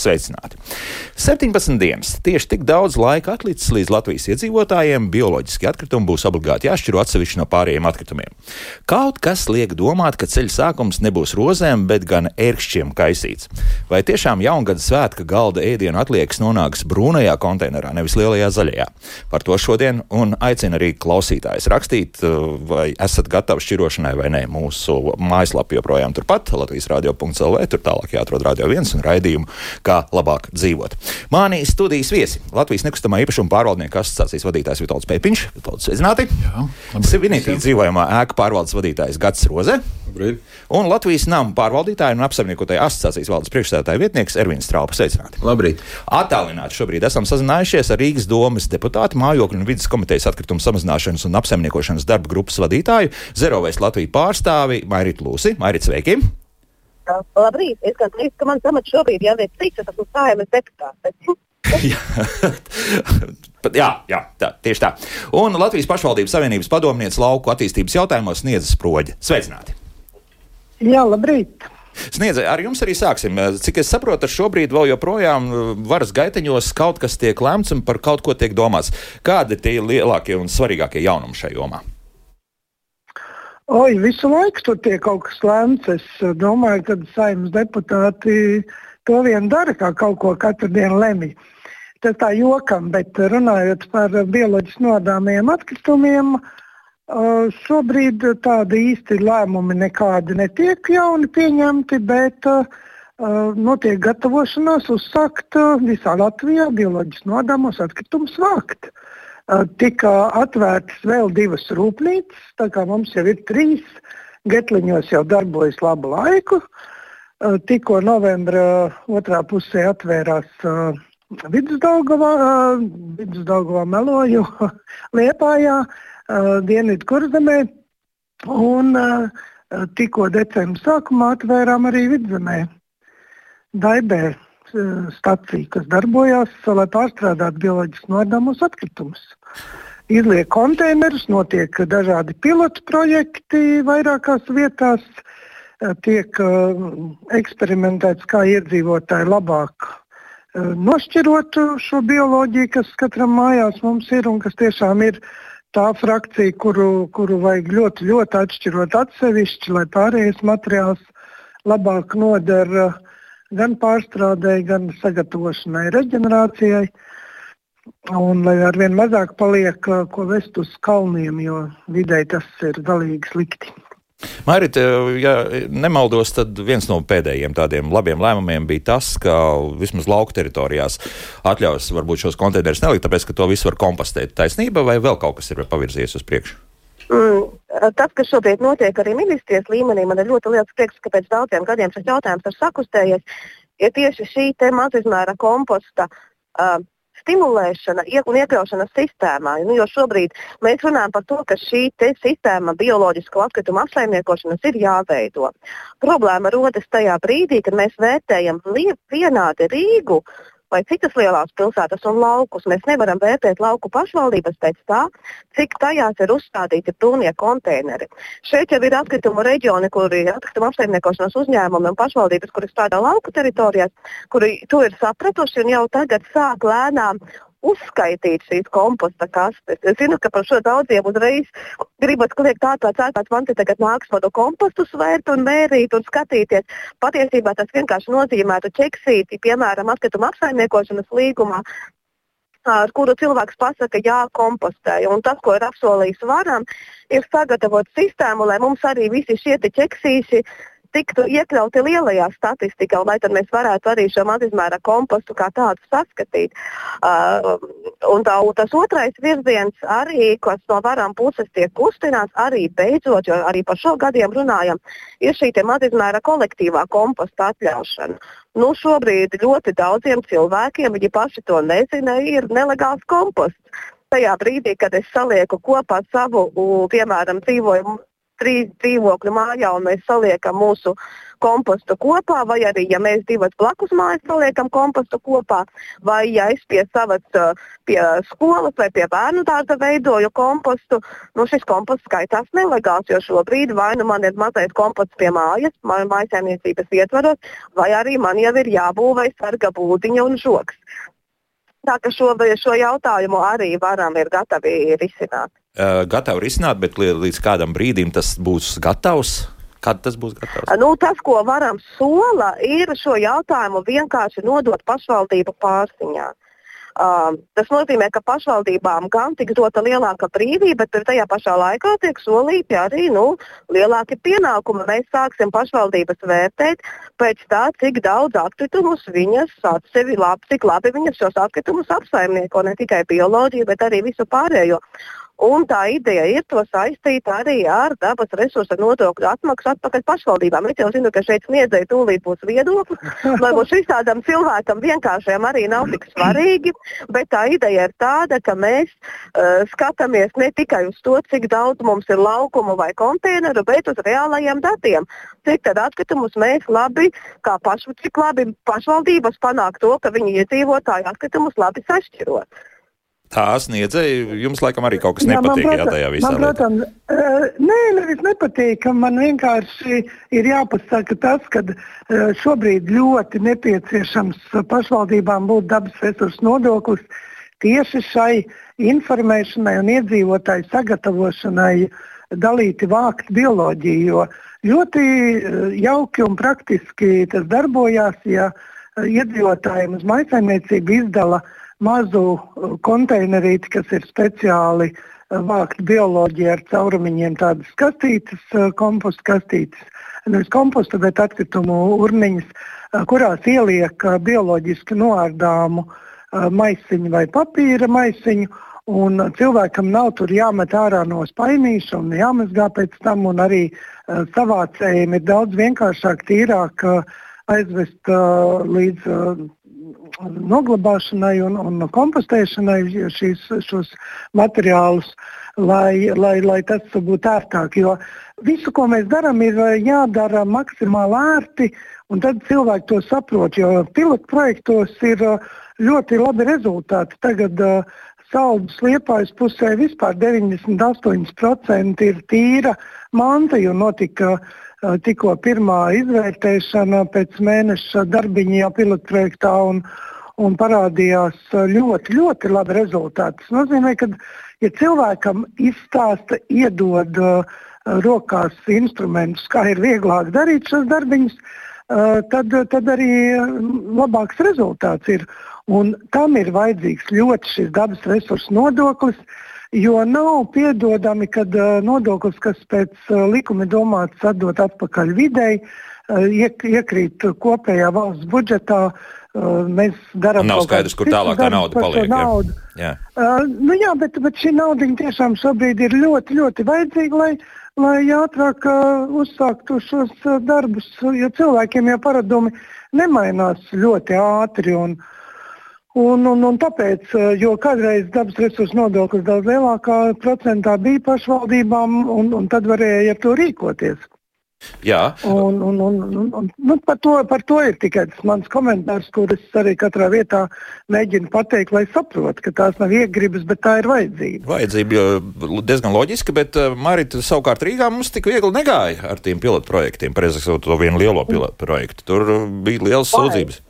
labāk dzīvot. Esiet sveicināti! 17 dienas. Tieši tik daudz laika atlicis līdz Latvijas iedzīvotājiem bioloģiski atkritumi būs obligāti jāšķiro atsevišķi no pārējiem atkritumiem. Kaut kas liek domāt, ka ceļa sākums nebūs rozēm, bet gan ērkšķiem kaisīts. Vai tiešām jaungada svētka galda ēdienu atliekas nonāks brūnajā konteinerā, nevis lielajā zaļajā? Par to šodien un aicinu arī klausītājus rakstīt, vai esat gatavi šķirošanai vai nē. Mūsu mājaslapa joprojām turpat, Latvijas radio.lv, tur tālāk jāatrod radio viens un raidījums pētījumu, kā labāk dzīvot. Mani studijas viesi - Latvijas nekustamā īpašuma pārvaldnieku asociācijas vadītājs Vitals Pēpiņš. Vitals, sveicināti! Sevinītī dzīvojamā ēka pārvaldes vadītājs Gats Roze. Labrīt. Un Latvijas nama pārvaldītāja un apsaimniekotāja asociācijas valdes priekšstādātāja vietnieks Ervīns Strāpa. Sveicināti! Labrīt! Attālināti šobrīd esam sazinājušies ar Rīgas domas deputātu, mājokļu un vidas komitejas atkritumu samazināšanas un apsaimniekošanas darba grupas vadītāju, Zerovēs Latviju pārstāvi Mairitu Lūsi. Mairit, sveiki! Labrīt, es gan teicu, ka mans amats šobrīd jau ir cits, es esmu sājumas deputāts. jā, jā tā, tieši tā. Un Latvijas pašvaldības savienības padomniece lauku attīstības jautājumos sniedz sproģi. Sveicināti! Jā, labrīt! Sniedze, ar jums arī sāksim. Cik es saprotu, šobrīd vēl joprojām uh, varas gaiteņos kaut kas tiek lemts un par kaut ko tiek domāts. Kādi tie lielākie un svarīgākie jaunumi šajā jomā? Oi, visu laiku tur tiek kaut kas lēmts. Es eh, domāju, ka saimnes deputāti to vien dara, kā kaut ko katru dienu lemj. Tas tā jokam, bet runājot par bioloģiski nodāmiem atkritumiem, eh, šobrīd tādi īsti lēmumi nekādi netiek jauni pieņemti, bet uh, notiek gatavošanās uzsākt visā Latvijā bioloģiski nodāmos atkritumus vākt. Tika atvērtas vēl divas rūpnīcas. Tā kā mums jau ir trīs, Getliņos jau darbojas labu laiku. Tikko novembra otrā pusē atvērās Vidusdaugavā, Vidusdaugavā meloju Liepājā, Dienvidu kurzemē. Un tikko decembra sākumā atvērām arī Vidzemē, Daibē stacija, kas darbojās, lai pārstrādātu bioloģiski nodāmus atkritumus. Izliek konteinerus, notiek dažādi pilotu projekti vairākās vietās, eh, tiek uh, eksperimentēts, kā iedzīvotāji labāk uh, nošķirot šo bioloģiju, kas katram mājās mums ir un kas tiešām ir tā frakcija, kuru, kuru vajag ļoti, ļoti atšķirot atsevišķi, lai pārējais materiāls labāk nodara gan pārstrādēji, gan sagatavošanai, reģenerācijai. Un lai ar vien mazāk paliek ko vest uz kalniem, jo vidē tas ir galīgi slikti. Mairit, ja nemaldos, tad viens no pēdējiem tādiem labiem lēmumiem bija tas, ka vismaz lauku teritorijās atļaus varbūt šos konteinerus nelikt, tāpēc, ka to visu var kompostēt. Taisnība vai vēl kaut kas ir pavirzies uz priekšu? Mm, tas, kas šobrīd notiek arī ministrijas līmenī, man ir ļoti liels prieks, ka pēc daudziem gadiem šis jautājums ir sakustējies. Ir tieši šī mazizmēra komposta uh, stimulēšana un iekļaušana sistēmā. Nu, jo šobrīd mēs runājam par to, ka šī sistēma bioloģisko atkritumu apsaimniekošanas ir jāveido. Problēma rodas tajā brīdī, kad mēs vērtējam vienādi Rīgu vai citas lielās pilsētas un laukus. Mēs nevaram vērtēt lauku pašvaldības pēc tā, cik tajās ir uzstādīti pilnie konteineri. Šeit jau ir atkritumu reģioni, kur ir atkritumu apsaimniekošanas uzņēmumi un pašvaldības, kuras strādā lauku teritorijās, kuri to ir sapratuši un jau tagad sāk lēnām uzskaitīt šīs komposta kastes. Es zinu, ka par šo daudziem uzreiz gribat kliegt ārprāts, ārprāts man te tagad nāks no kompostu svērt un mērīt un skatīties. Patiesībā tas vienkārši nozīmētu ķeksīti, piemēram, atkrituma apsaimniekošanas līgumā, ar kuru cilvēks pasaka, jā, kompostē. Un tas, ko ir apsolījis varam, ir sagatavot sistēmu, lai mums arī visi šie ķeksīši tiktu iekļauti lielajā statistikā, lai tad mēs varētu arī šo mazizmēra kompostu kā tādu saskatīt. Uh, un tā, un tas otrais virziens, arī, kas no varam puses tiek kustināts, arī beidzot, jo arī par šo gadiem runājam, ir šī mazizmēra kolektīvā komposta atļaušana. Nu, šobrīd ļoti daudziem cilvēkiem, viņi paši to nezina, ir nelegāls komposts tajā brīdī, kad es salieku kopā savu, piemēram, dzīvojumu trīs dzīvokļu mājā un mēs saliekam mūsu kompostu kopā, vai arī, ja mēs divas blakus mājas saliekam kompostu kopā, vai ja es pie savas, pie skolas vai pie bērnu dārza veidoju kompostu, nu šis komposts skaitās nelegāls, jo šobrīd vai nu man ir mazais komposts pie mājas, mājasēmniecības ietvaros, vai arī man jau ir jābūvē sarga būdiņa un žoks. Tā ka šo, šo jautājumu arī varam ir gatavi risināt. Uh, gatavi risināt, bet līdz kādam brīdim tas būs gatavs. Kad tas būs gatavs? Nu, tas, ko varam sola, ir šo jautājumu vienkārši nodot pašvaldību pārziņā. Uh, tas nozīmē, ka pašvaldībām gan tiks dota lielāka brīvība, bet tajā pašā laikā tiek solīti arī nu, lielāki pienākumi. Mēs sāksim pašvaldības vērtēt pēc tā, cik daudz atkritumus viņas atsevi labi, cik labi viņas šos atkritumus apsaimnieko, ne tikai bioloģiju, bet arī visu pārējo. Un tā ideja ir to saistīt arī ar dabas resursu nodokļu atmaksu atpakaļ pašvaldībām. Es jau zinu, ka šeit sniedzēji tūlīt būs viedokli. Varbūt šis tādam cilvēkam vienkāršiem arī nav tik svarīgi, bet tā ideja ir tāda, ka mēs uh, skatāmies ne tikai uz to, cik daudz mums ir laukumu vai konteineru, bet uz reālajiem datiem. Cik tad atkritumus mēs labi, kā pašu, cik labi pašvaldības panāk to, ka viņi iedzīvotāji atkritumus labi sašķirot. Tā sniedzēja, jums laikam arī kaut kas jā, nepatīk jā, tajā visā. Man, protams, uh, nē, nevis nepatīk, man vienkārši ir jāpasaka tas, ka uh, šobrīd ļoti nepieciešams pašvaldībām būt dabas resursu nodoklis tieši šai informēšanai un iedzīvotāju sagatavošanai dalīti vākt bioloģiju, jo ļoti uh, jauki un praktiski tas darbojās, ja iedzīvotājiem uz maisaimniecību izdala uh, mazu uh, konteinerīti, kas ir speciāli uh, vākt bioloģiju ar caurumiņiem, tādas kastītes, uh, kompostu kastītes. Nevis kompostu, bet atkritumu urniņas, kurās ieliek bioloģiski noārdāmu maisiņu vai papīra maisiņu. Un cilvēkam nav tur jāmet ārā no spainīša un jāmazgā pēc tam. Arī uh, savācējiem ir daudz vienkāršāk, tīrāk uh, aizvest uh, līdz uh, noglabāšanai un, un kompostēšanai šīs, šos materiālus, lai, lai, lai tas būtu ērtāk. Jo visu, ko mēs darām, ir jādara maksimāli ērti, un tad cilvēki to saprot. Jo pilotu projektos ir ļoti labi rezultāti. Tagad uh, Saldus liepājas pusē vispār 98% ir tīra manta, jo notika uh, tikko pirmā izvērtēšana pēc mēneša darbiņa jau pilotprojektā. Un, un parādījās ļoti, ļoti labi rezultāti. Tas nozīmē, ka, ja cilvēkam izstāsta, iedod uh, rokās instrumentus, kā ir vieglāk darīt šos darbiņus, uh, tad, tad arī labāks rezultāts ir. Un tam ir vajadzīgs ļoti šis dabas resursu nodoklis, jo nav piedodami, kad uh, nodoklis, kas pēc uh, likuma domāts atdot atpakaļ videi, uh, iek, iekrīt kopējā valsts budžetā, uh, Uh, mēs darām Nav skaidrs, kur tālāk tā nauda paliek. Naudu. Jā, uh, nu jā bet, bet šī nauda tiešām šobrīd ir ļoti, ļoti vajadzīga, lai, lai ātrāk uh, uzsāktu šos uh, darbus. Jo cilvēkiem jau paradumi nemainās ļoti ātri. Un, Un, un, un tāpēc, uh, jo kādreiz dabas resursu nodoklis daudz lielākā procentā bija pašvaldībām, un, un tad varēja ar to rīkoties. Jā. Un, un, un, un, un, nu, par, to, par to ir tikai tas mans komentārs, kurus arī katrā vietā mēģinu pateikt, lai saprotu, ka tās nav iegribas, bet tā ir vajadzība. Vajadzība diezgan loģiska, bet uh, Marita savukārt Rīgā mums tik viegli negāja ar tiem pilotu projektiem, prezentējot to vienu lielo pilotu projektu. Tur bija liels sūdzības.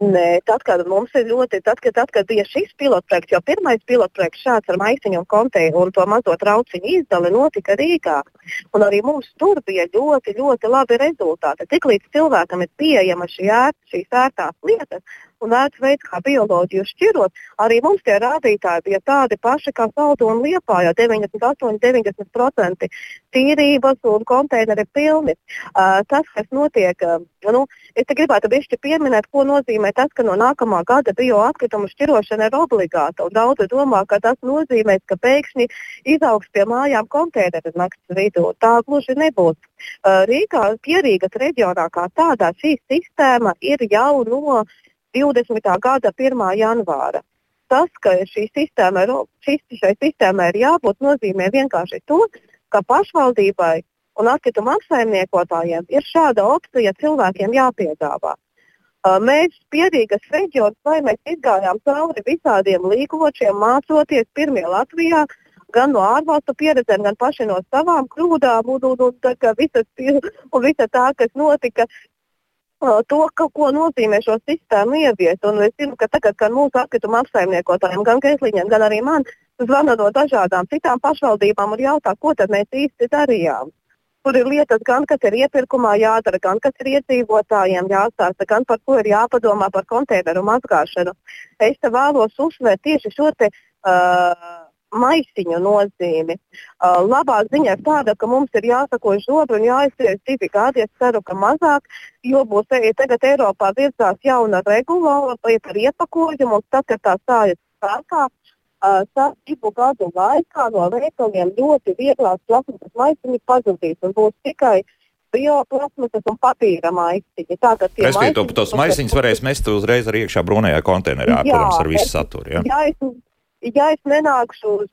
Nē, tad, kad mums ir ļoti, tad, kad, tad, kad bija šis pilotprojekts, jo pirmais pilotprojekts šāds ar maisiņu un konteineru un to mazo trauciņu izdali notika Rīgā. Un arī mums tur bija ļoti, ļoti labi rezultāti. Tiklīdz cilvēkam ir pieejama šī ērt, šīs ērtās lietas, un ētas veids, kā bioloģiju šķirot, arī mums tie rādītāji bija tādi paši kā saldu un liepā, jo 98-90% tīrības un konteineri pilni. Uh, tas, kas notiek, uh, nu, es te gribētu bišķi pieminēt, ko nozīmē tas, ka no nākamā gada bioatkritumu šķirošana ir obligāta. Daudzi domā, ka tas nozīmē, ka pēkšņi izaugs pie mājām konteineri naktas vidū. Tā gluži nebūs. Uh, Rīgā, Pierīgas reģionā kā tādā šī sistēma ir jau no 20. gada 1. janvāra. Tas, ka šī sistēma šis, šai sistēmai ir jābūt, nozīmē vienkārši to, ka pašvaldībai un atkrituma apsaimniekotājiem ir šāda opcija cilvēkiem jāpiedāvā. Uh, mēs pierīgas reģionos, vai mēs izgājām cauri visādiem līgočiem, mācoties pirmie Latvijā, gan no ārvalstu pieredzēm, gan paši no savām kļūdām, un, un, un, tā, visas, un visa tā, kas notika, uh, to, ka, ko nozīmē šo sistēmu ieviest. Un es zinu, ka tagad, kad mūsu atkrituma apsaimniekotājiem, gan Kreisliņiem, gan arī man, zvana no dažādām citām pašvaldībām un jautā, ko tad mēs īsti darījām. Tur ir lietas, gan kas ir iepirkumā jādara, gan kas ir iedzīvotājiem jāstāsta, gan par ko ir jāpadomā par konteineru mazgāšanu. Es te vēlos uzsvērt tieši šo te, uh, maisiņu nozīmi. Uh, labā ziņa ir tāda, ka mums ir jāsako žobi un jāizsver divi gadi. Es ceru, ka mazāk, jo būs tagad Eiropā virzās jauna regula par iepakojumu, un tad, kad tā stājas spēkā, uh, divu gadu laikā no veikaliem ļoti vieglās plasmasas maisiņi pazudīs un būs tikai bioplasmasas un papīra maisiņi. Tātad tie to, tos maisiņus varēs mest uzreiz ar iekšā brūnējā konteinerā, jā, protams, ar visu saturu. Ja? Jā, es, ja es nenākšu uz,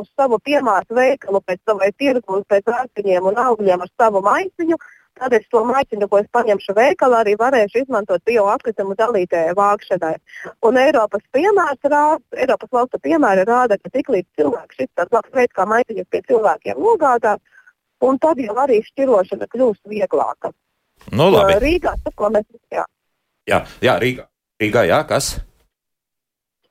uz savu piemāru veikalu pēc savai tirgus, pēc rāciņiem un augļiem ar savu maisiņu, Tad es to maisiņu, ko es paņemšu veikalā, arī varēšu izmantot bioatkritumu dalītēji vākšanai. Un Eiropas rāda, Eiropas valstu piemēri rāda, ka tiklīdz cilvēks šis tāds labs veids, kā maisiņus pie cilvēkiem nogādāt, un tad jau arī šķirošana kļūst vieglāka. Nu, labi. Rīgā tas, ko mēs. Jā, jā, jā Rīgā. Rīgā, jā, kas?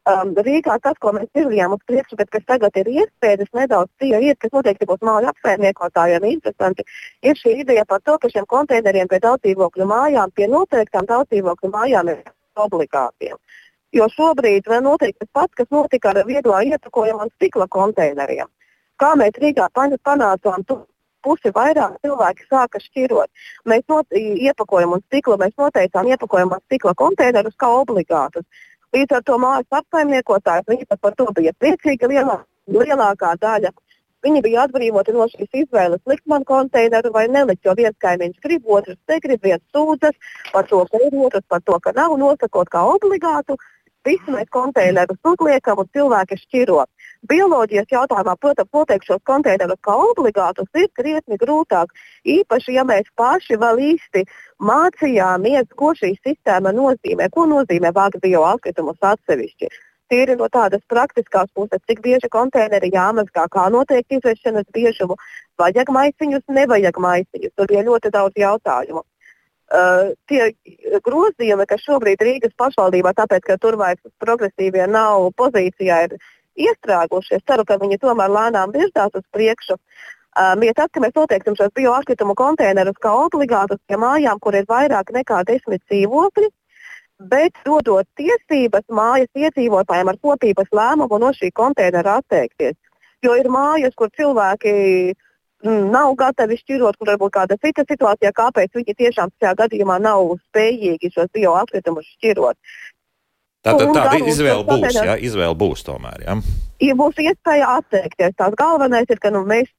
Um, Rīgā tas, ko mēs virzījām uz priekšu, bet kas tagad ir iespējas nedaudz cieņa, kas noteikti būs māju apsaimniekotājiem interesanti, ir šī ideja par to, ka šiem konteineriem pie daudzdzīvokļu mājām, pie noteiktām daudzdzīvokļu mājām ir obligātiem. Jo šobrīd vēl notiek tas pats, kas notika ar vieglā ietekojuma un stikla konteineriem. Kā mēs Rīgā panācām to pusi vairāk cilvēki sāka šķirot. Mēs not, iepakojumu un stiklu, mēs noteicām iepakojumu un stikla konteinerus kā obligātus. Līdz ar to mājas apsaimniekotājs viņi pat par to bija priecīgi lielā, lielākā daļa. Viņi bija atbrīvoti no šīs izvēles likt man konteineru vai nelikt, jo viens kaimiņš grib, otrs negrib, viens sūdzas par to, ka ir otrs, par to, ka nav nosakot kā obligātu. Visi mēs konteinerus uzliekam un cilvēki šķiro. Bioloģijas jautājumā, protams, noteikt šos konteinerus kā obligātus ir krietni grūtāk. Īpaši, ja mēs paši vēl īsti mācījāmies, ko šī sistēma nozīmē, ko nozīmē vākt bioatkritumus atsevišķi. Tīri no tādas praktiskās puses, cik bieži konteineri jāmazgā, kā noteikti izvešanas biežumu, vajag maisiņus, nevajag maisiņus. Tur bija ļoti daudz jautājumu. Uh, tie grozījumi, kas šobrīd Rīgas pašvaldībā, tāpēc, ka tur vairs progresīvie nav pozīcijā, ir iestrēguši. Es ceru, ka viņi tomēr lēnām virzās uz priekšu. Um, ja tad, kad mēs noteiksim šos bioatkritumu konteinerus kā obligātus pie mājām, kur ir vairāk nekā desmit dzīvokļi, bet dodot tiesības mājas iedzīvotājiem ar kopības lēmumu no šī konteinera atteikties. Jo ir mājas, kur cilvēki nav gatavi šķirot, kur varbūt kāda cita situācija, kāpēc viņi tiešām šajā gadījumā nav spējīgi šos bioatkritumus šķirot. Tā, tā, tāda izvēle būs, jā, izvēle būs tomēr. Jā. Ja būs iespēja atteikties, tās galvenais ir, ka nu, mēs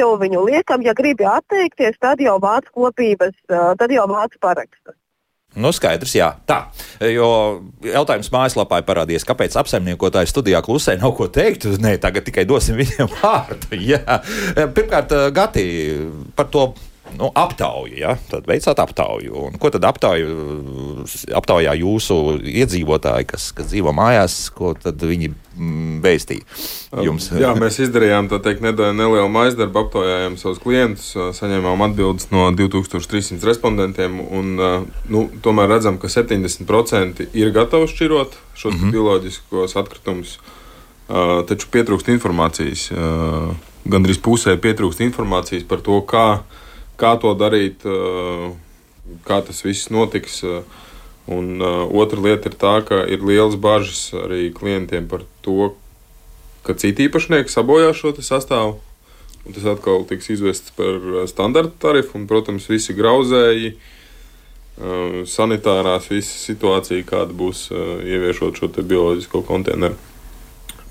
tev viņu liekam, ja gribi atteikties, tad jau vāc kopības, tad jau vāc parakstus. Nu, skaidrs, jā. Tā. Jo jautājums mājaslapā ir parādījies, kāpēc apsaimniekotāji studijā klusē nav ko teikt. Nē, tagad tikai dosim viņiem vārdu. Jā. Pirmkārt, Gati, par to nu, aptauju. Ja? Tad veicāt aptauju. Un ko tad aptauju, aptaujā jūsu iedzīvotāji, kas, kas dzīvo mājās, ko tad viņi mm, vēstīja jums? Jā, mēs izdarījām teikt, nelielu maizdarbu, aptaujājām savus klientus, saņēmām atbildes no 2300 respondentiem. Un, nu, tomēr redzam, ka 70% ir gatavi šķirot šos mm -hmm. bioloģiskos atkritumus. Uh, taču pietrūkst informācijas. Uh, Gan arī pusē pietrūkst informācijas par to, kā uh, kā to darīt, kā tas viss notiks. Un uh, otra lieta ir tā, ka ir liels bažas arī klientiem par to, ka citi īpašnieki sabojā šo sastāvu. Un tas atkal tiks izvests par standarta tarifu, un, protams, visi grauzēji, sanitārās, visa situācija, kāda būs ieviešot šo bioloģisko konteineru.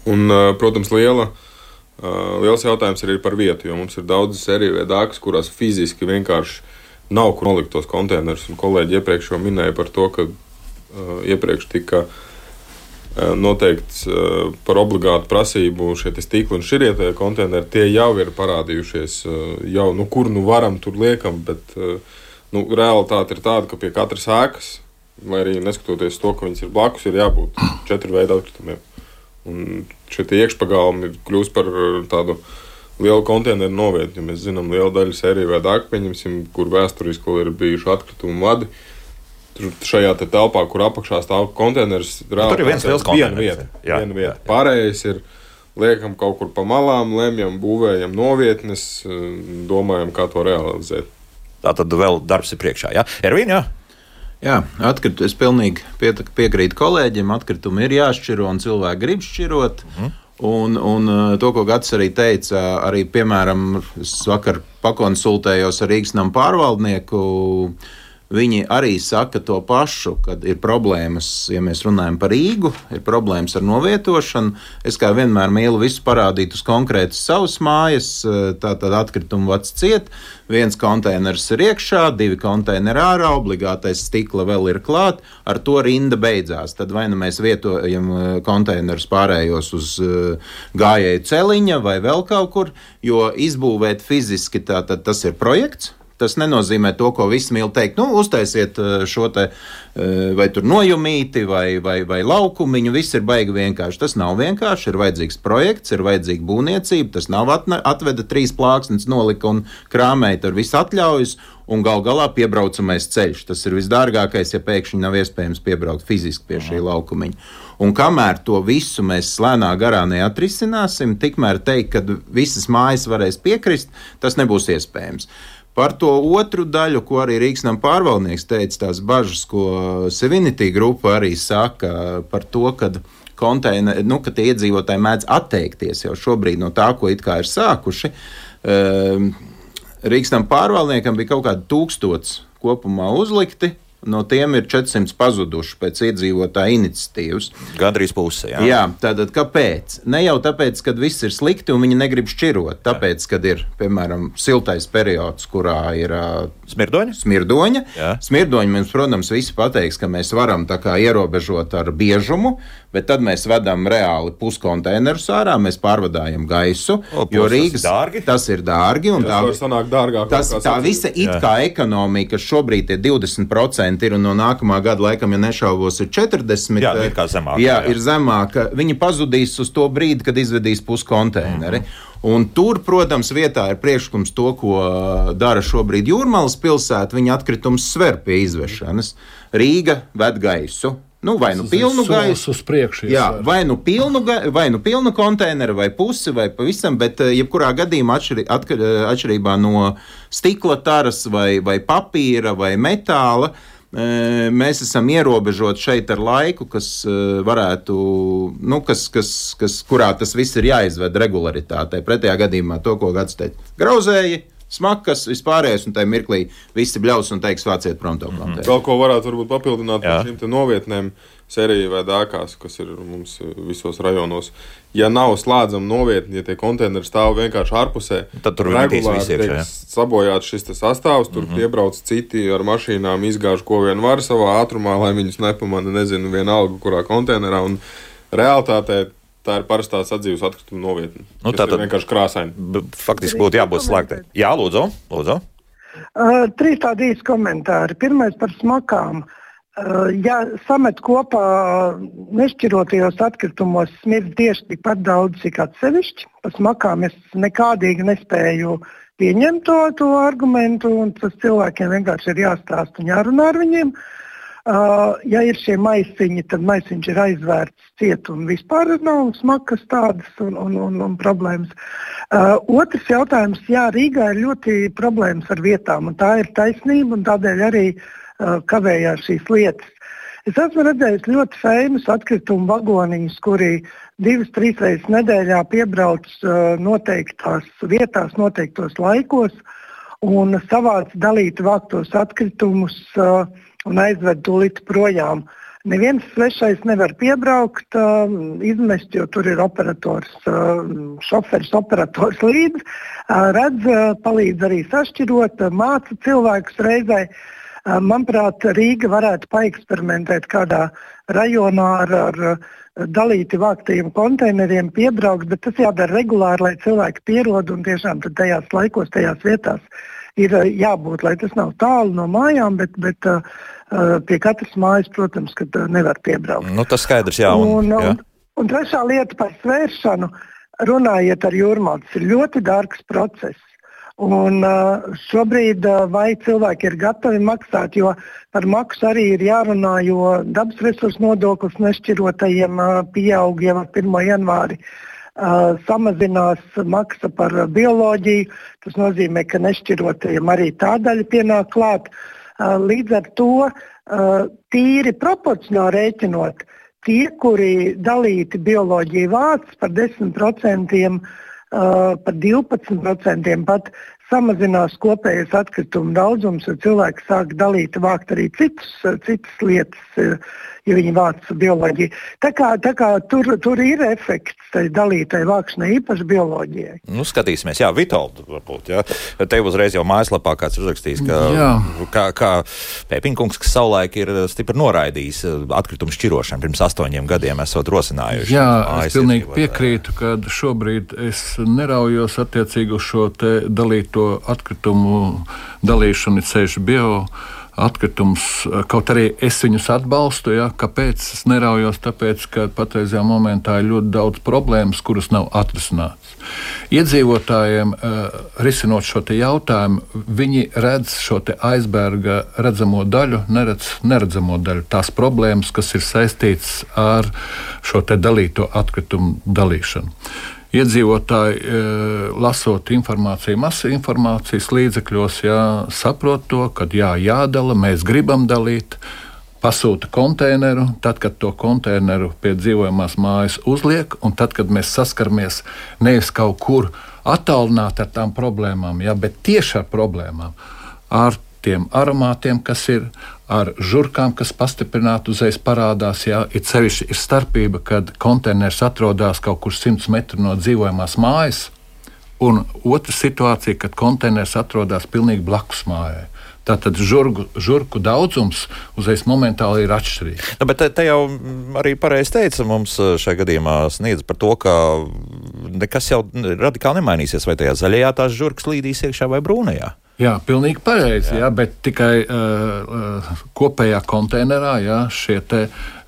Un, protams, liela Uh, liels jautājums arī par vietu, jo mums ir daudz sēriju viedākas, kurās fiziski vienkārši nav kur nolikt tos konteinerus. Kolēģi iepriekš jau minēja par to, ka uh, iepriekš tika noteikts par obligātu prasību šie stīkli un šķirietie konteineri. Tie jau ir parādījušies, jau nu, kur nu varam, tur liekam, bet nu, realitāte ir tāda, ka pie katras ēkas, lai arī neskatoties to, ka viņas ir blakus, ir jābūt četru veidu atkritumiem. Un šie iekšpagalmi kļūst par tādu lielu konteineru novietni. Mēs zinām, liela daļa sēriju vai dārga, kur vēsturiski ir bijuši atkritumu vadi. Tur šajā te telpā, kur apakšā stāv konteiners, nu, tur ir viens liels konteiners. Viena vieta. Jā, viena vieta. Jā, jā. Pārējais ir liekam kaut kur pa malām, lemjam, būvējam novietnes, domājam, kā to realizēt. Tā tad vēl darbs ir priekšā. Jā, Ervīna. Jā. Jā, atkrit, es pilnīgi piekrītu kolēģim. Atkritumi ir jāšķiro un cilvēki grib šķirot. Mm. Un, un to, ko Gats arī teica, arī, piemēram, es vakar pakonsultējos ar Rīgas namu pārvaldnieku. Uh, Viņi arī saka to pašu, kad ir problēmas, ja mēs runājam par Rīgu, ir problēmas ar novietošanu. Es kā vienmēr mīlu visu parādīt uz konkrētas savas mājas, tātad atkritumu vats ciet, viens konteiners ir iekšā, divi konteineri ārā, obligātais stikla vēl ir klāt, ar to rinda beidzās. Tad vai nu mēs vietojam konteinerus pārējos uz gājēju celiņa vai vēl kaut kur, jo izbūvēt fiziski tā, tas ir projekts Tas nenozīmē to, ko visi mīl teikt. Nu, uztaisiet eh, šo te eh, vai tur nojumīti vai, vai, vai laukumiņu. Viss ir baigi vienkārši. Tas nav vienkārši. Ir vajadzīgs projekts, ir vajadzīga būvniecība. Tas nav atne, atveda trīs plāksnes, nolika un krāmēja ar visu atļaujas. Un gal galā piebraucamais ceļš. Tas ir visdārgākais, ja pēkšņi nav iespējams piebraukt fiziski pie šī laukumiņa. Un kamēr to visu mēs lēnā garā neatrisināsim, tikmēr teikt, ka visas mājas varēs piekrist, tas nebūs iespējams. Par to otru daļu, ko arī Rīgasnam pārvaldnieks teica, tās bažas, ko Sevinity grupa arī saka par to, ka konteineri, nu, ka tie iedzīvotāji mēdz atteikties jau šobrīd no tā, ko it kā ir sākuši. Ehm, Rīgasnam pārvaldniekam bija kaut kādi tūkstots kopumā uzlikti. No tiem ir 400 pazuduši pēc iedzīvotāja iniciatīvas. Gandrīz puse. Jā, jā tātad kāpēc? Ne jau tāpēc, ka viss ir slikti un viņi negrib šķirot. Tāpēc, kad ir, piemēram, siltais periods, kurā ir smirdoņa. Smirdoņa. smirdoņa mums, protams, visi pateiks, ka mēs varam ierobežot ar biežumu, bet tad mēs vedam reāli puskonteinerus ārā, mēs pārvadājam gaisu. O, jo Rīgas tas ir dārgi. Tas tā, dārgāk, tas, tā visa it kā ekonomika, kas šobrīd ir 20% 40% ir un no nākamā gada laikam, ja nešaubos, ir 40%. Jā, ir kā zemāka. Jā, jā, ir zemāka. Viņi pazudīs uz to brīdi, kad izvedīs puskonteineri. Mm -hmm. Un tur, protams, vietā ir priekšlikums to, ko dara šobrīd Jūrmālas pilsēta. Viņa atkritums sver pie izvešanas. Rīga ved gaisu, Nu, vai nu pilnu gaisu uz priekšu. Jā, vai nu pilnu, vai nu pilnu konteineru, vai pusi, vai pavisam, bet eh, jebkurā gadījumā atšķirī, eh, atšķirībā no stikla taras vai, vai papīra vai metāla. Uh, mēs esam ierobežoti šeit ar laiku, kas varētu, nu, kas, kas, kas, kurā tas viss ir jāizved regularitātei. Pretējā gadījumā to, ko Gads teica, grauzēji. Smakas, vispārējais, un tajā mirklī visi bļaus un teiks, vāciet prom to kontekstu. Vēl ko varētu varbūt papildināt par šīm novietnēm. Sērija vai dākās, kas ir mums visos rajonos. Ja nav slēdzama novietni, ja tie konteineri stāv vienkārši ārpusē, tad tur regulāri tiek ja? sabojāts šis sastāvs. Tur mm -hmm. piebrauc citi ar mašīnām, izgāž ko vien var savā ātrumā, lai viņus nepamana, nezinu, vienalga, kurā konteinerā. Un realitātē Tā ir parastā sadzīves atkrituma novietne. Nu, tā tad vienkārši krāsaini. Faktiski būtu jābūt slēgtai. Jā, lūdzu. lūdzu. Uh, trīs tādi īsi komentāri. Pirmais par smakām. Uh, ja samet kopā nešķirotajos atkritumos smird tieši tikpat daudz, cik atsevišķi, pēc makām es nekādīgi nespēju pieņemt to, to argumentu, un tas cilvēkiem vienkārši ir jāstāsta un jārunā ar viņiem. Uh, ja ir šie maisiņi, tad maisiņš ir aizvērts ciet un vispār nav smagas tādas un, un, un, un problēmas. Uh, otrs jautājums, jā, Rīgā ir ļoti problēmas ar vietām, un tā ir taisnība, un tādēļ arī uh, kavējās šīs lietas. Es esmu redzējis ļoti famous atkritumu vagoniņus, kuri divas, trīs reizes nedēļā piebrauc noteiktās vietās, noteiktos laikos un savāc dalīt vāktos atkritumus un aizved tūlīt projām. Neviens svešais nevar piebraukt, uh, izmest, jo tur ir operators, uh, šoferis, operators līdzi. Uh, redz, uh, palīdz arī sašķirot, uh, māca cilvēkus reizē. Uh, Manuprāt, Rīga varētu paeksperimentēt kādā rajonā ar, ar dalīti vāktajiem konteineriem, piebraukt, bet tas jādara regulāri, lai cilvēki pierod un tiešām tajās laikos, tajās vietās ir jābūt, lai tas nav tālu no mājām, bet, bet uh, pie katras mājas, protams, ka nevar piebraukt. Nu, tas skaidrs, jā. Un, un, jā. Un, un trešā lieta par svēršanu. Runājiet ar jūrmālu, tas ir ļoti dārgs process. Un, šobrīd vai cilvēki ir gatavi maksāt, jo par maksu arī ir jārunā, jo dabas resursu nodoklis nešķirotajiem pieaug jau ar 1. janvāri. Uh, samazinās maksa par bioloģiju. Tas nozīmē, ka nešķirotajiem arī tā daļa pienāk klāt. Uh, līdz ar to uh, tīri proporcionāli rēķinot, tie, kuri dalīti bioloģiju vāc par 10%, Uh, par 12% pat samazinās kopējais atkritumu daudzums, jo cilvēki sāk dalīt, vākt arī citus, citas lietas, uh, ja viņi vāc bioloģiju. Tā kā, tā kā tur, tur ir efekts tai dalītai vākšanai, īpaši bioloģijai. Nu, skatīsimies, jā, Vitolda, varbūt, jā. Te uzreiz jau mājaslapā kāds uzrakstījis, ka, jā. kā, kā Pēpinkungs, kas savulaik ir stipri noraidījis uh, atkritumu šķirošanu pirms astoņiem gadiem, esot rosinājuši. Jā, es pilnīgi piekrītu, ka šobrīd es neraujos attiecīgi uz šo te dalīto atkritumu dalīšanu ceļu bio atkritumus. Kaut arī es viņus atbalstu, ja, kāpēc es neraujos, tāpēc, ka patreizajā momentā ir ļoti daudz problēmas, kuras nav atrisinātas. Iedzīvotājiem, uh, risinot šo jautājumu, viņi redz šo aizberga redzamo daļu, neredz neredzamo daļu. Tās problēmas, kas ir saistītas ar šo dalīto atkritumu dalīšanu iedzīvotāji, e, lasot informāciju, masu informācijas līdzekļos, jā, saprot to, ka jā, jādala, mēs gribam dalīt. Pasūta konteineru, tad, kad to konteineru pie dzīvojamās mājas uzliek, un tad, kad mēs saskaramies nevis kaut kur attālināti ar tām problēmām, ja, bet tieši ar problēmām, ar tiem aromātiem, kas ir ar žurkām, kas pastiprināti uzreiz parādās. Jā, ir sevišķi ir starpība, kad konteiners atrodas kaut kur 100 metru no dzīvojamās mājas, un otra situācija, kad konteiners atrodas pilnīgi blakus mājai. Tātad žurgu, žurku daudzums uzreiz momentāli ir atšķirīgs. Nu, bet te, te jau arī pareizi teica, mums eh, šajā gadījumā sniedz par to, ka nekas jau radikāli nemainīsies. Vai tajā zaļajā tās žurkas līdīs iekšā vai brūnajā? Jā, pilnīgi pareizi. Jā. Jā, bet tikai uh, kopējā konteinerā jā, šie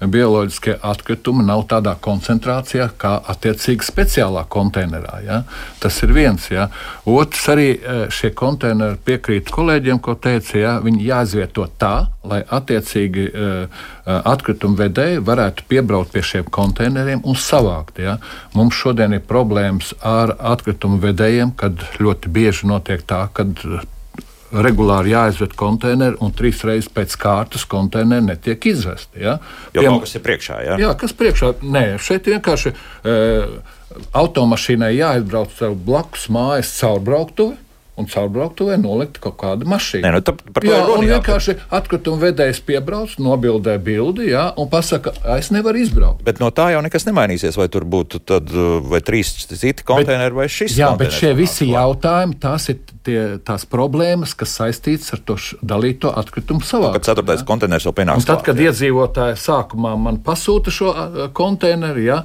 bioloģiskie atkritumi nav tādā koncentrācijā kā attiecīgi speciālā konteinerā. Jā. Tas ir viens. Jā. Otrs arī šie konteineri piekrīt kolēģiem, ko teica, jā, viņi jāizvieto tā, lai attiecīgi uh, atkritumu vedēji varētu piebraukt pie šiem konteineriem un savākt. Jā. Mums šodien ir problēmas ar atkritumu vedējiem, kad ļoti bieži notiek tā, ka regulāri jāizved konteineri, un trīs reizes pēc kārtas konteineri netiek izvesti. Ja? Jo Piem... kaut kas ir priekšā. Ja? Jā, kas priekšā? Nē, šeit vienkārši e, automašīnai jāizbrauc blakus mājas caurbrauktuvi un caurbrauktuvē nolikt kaut kādu mašīnu. Nē, nu, tā, jā, un vienkārši atkrituma vedējs piebrauc, nobildē bildi, jā, un pasaka, es nevaru izbraukt. Bet no tā jau nekas nemainīsies, vai tur būtu tad, vai trīs citi konteineri vai šis. Jā, bet šie visi jautājumi, tās ir tie, tās problēmas, kas saistītas ar to dalīto atkritumu savā. Kad ceturtais konteiners jau pienāks. Un tad, kad jā. iedzīvotāji sākumā man pasūta šo konteineru, jā,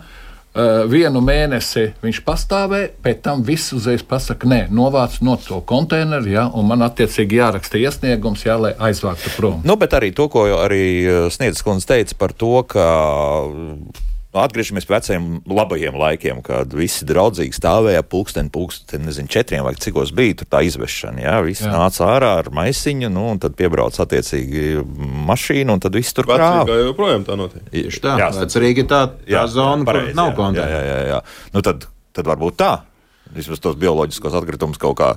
Uh, vienu mēnesi viņš pastāvēja, pēc tam viss uzreiz pasakā, nē, novāc no to konteineru, ja, un man attiecīgi jāraksta iesniegums, jā, lai aizvāktu prom. Nu, bet arī to, ko arī Sniedzis kundze teica par to, ka Nu, atgriežamies pie veciem labajiem laikiem, kad visi draudzīgi stāvēja pulksteni, pulksteni, nezinu, četriem vai cikos bija tur tā izvešana. Jā, visi jā. nāca ārā ar maisiņu, nu, un tad piebrauc attiecīgi mašīnu, un tad viss tur krāva. Tā joprojām tā notiek. Tieši tā, jā, Vecrīgi tā, tā jā, zona, jā, pareiz, kur nav konta. Jā, jā, jā, jā. Nu, tad, tad varbūt tā. Vismaz tos bioloģiskos atkritumus kaut kā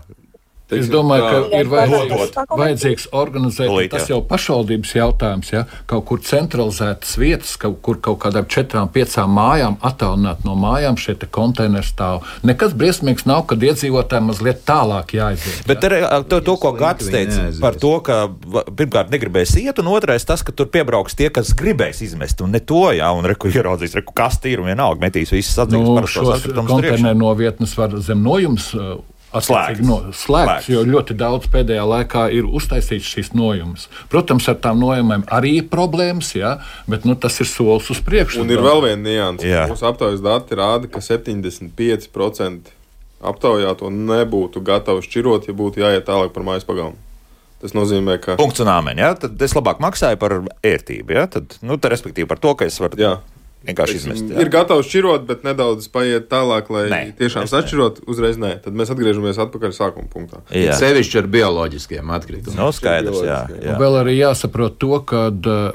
Es domāju, ka ir vajadzīgs, vajadzīgs organizēt, Līt, tas jau pašvaldības jautājums, ja kaut kur centralizētas vietas, kaut kur kaut kādām četrām, piecām mājām, attālināt no mājām šie konteineri stāv. Nekas briesmīgs nav, kad iedzīvotājiem mazliet tālāk jāiziet. Bet ja? to, to, ko Gats teica par to, ka pirmkārt negribēs iet, un otrais tas, ka tur piebrauks tie, kas gribēs izmest, un ne to, jā, un reku ieraudzīs, reku kas tīru vienalga metīs visas atzīmes nu, šos konteineru novietnes var zem nojums Slēgts. No, slēgts, jo ļoti daudz pēdējā laikā ir uztaisīts šīs nojumes. Protams, ar tām nojumēm arī ir problēmas, jā, bet nu, tas ir solis uz priekšu. Un ir vēl viena nianse. Mūsu aptaujas dati rāda, ka 75% aptaujāto nebūtu gatavi šķirot, ja būtu jāiet tālāk par mājas pagalmu. Tas nozīmē, ka. Punkts un āmeņa. Ja? Tad es labāk maksāju par ērtību. Ja? Tad, nu, tad, respektīvi, par to, ka es varu. Jā vienkārši izmest. Jā. Ir gatavs šķirot, bet nedaudz paiet tālāk, lai nē, tiešām sašķirot. Uzreiz nē, tad mēs atgriežamies atpakaļ sākuma punktā. Jā. Sevišķi ar bioloģiskiem atkritumiem. No skaidrs, jā, jā. Vēl arī jāsaprot to, ka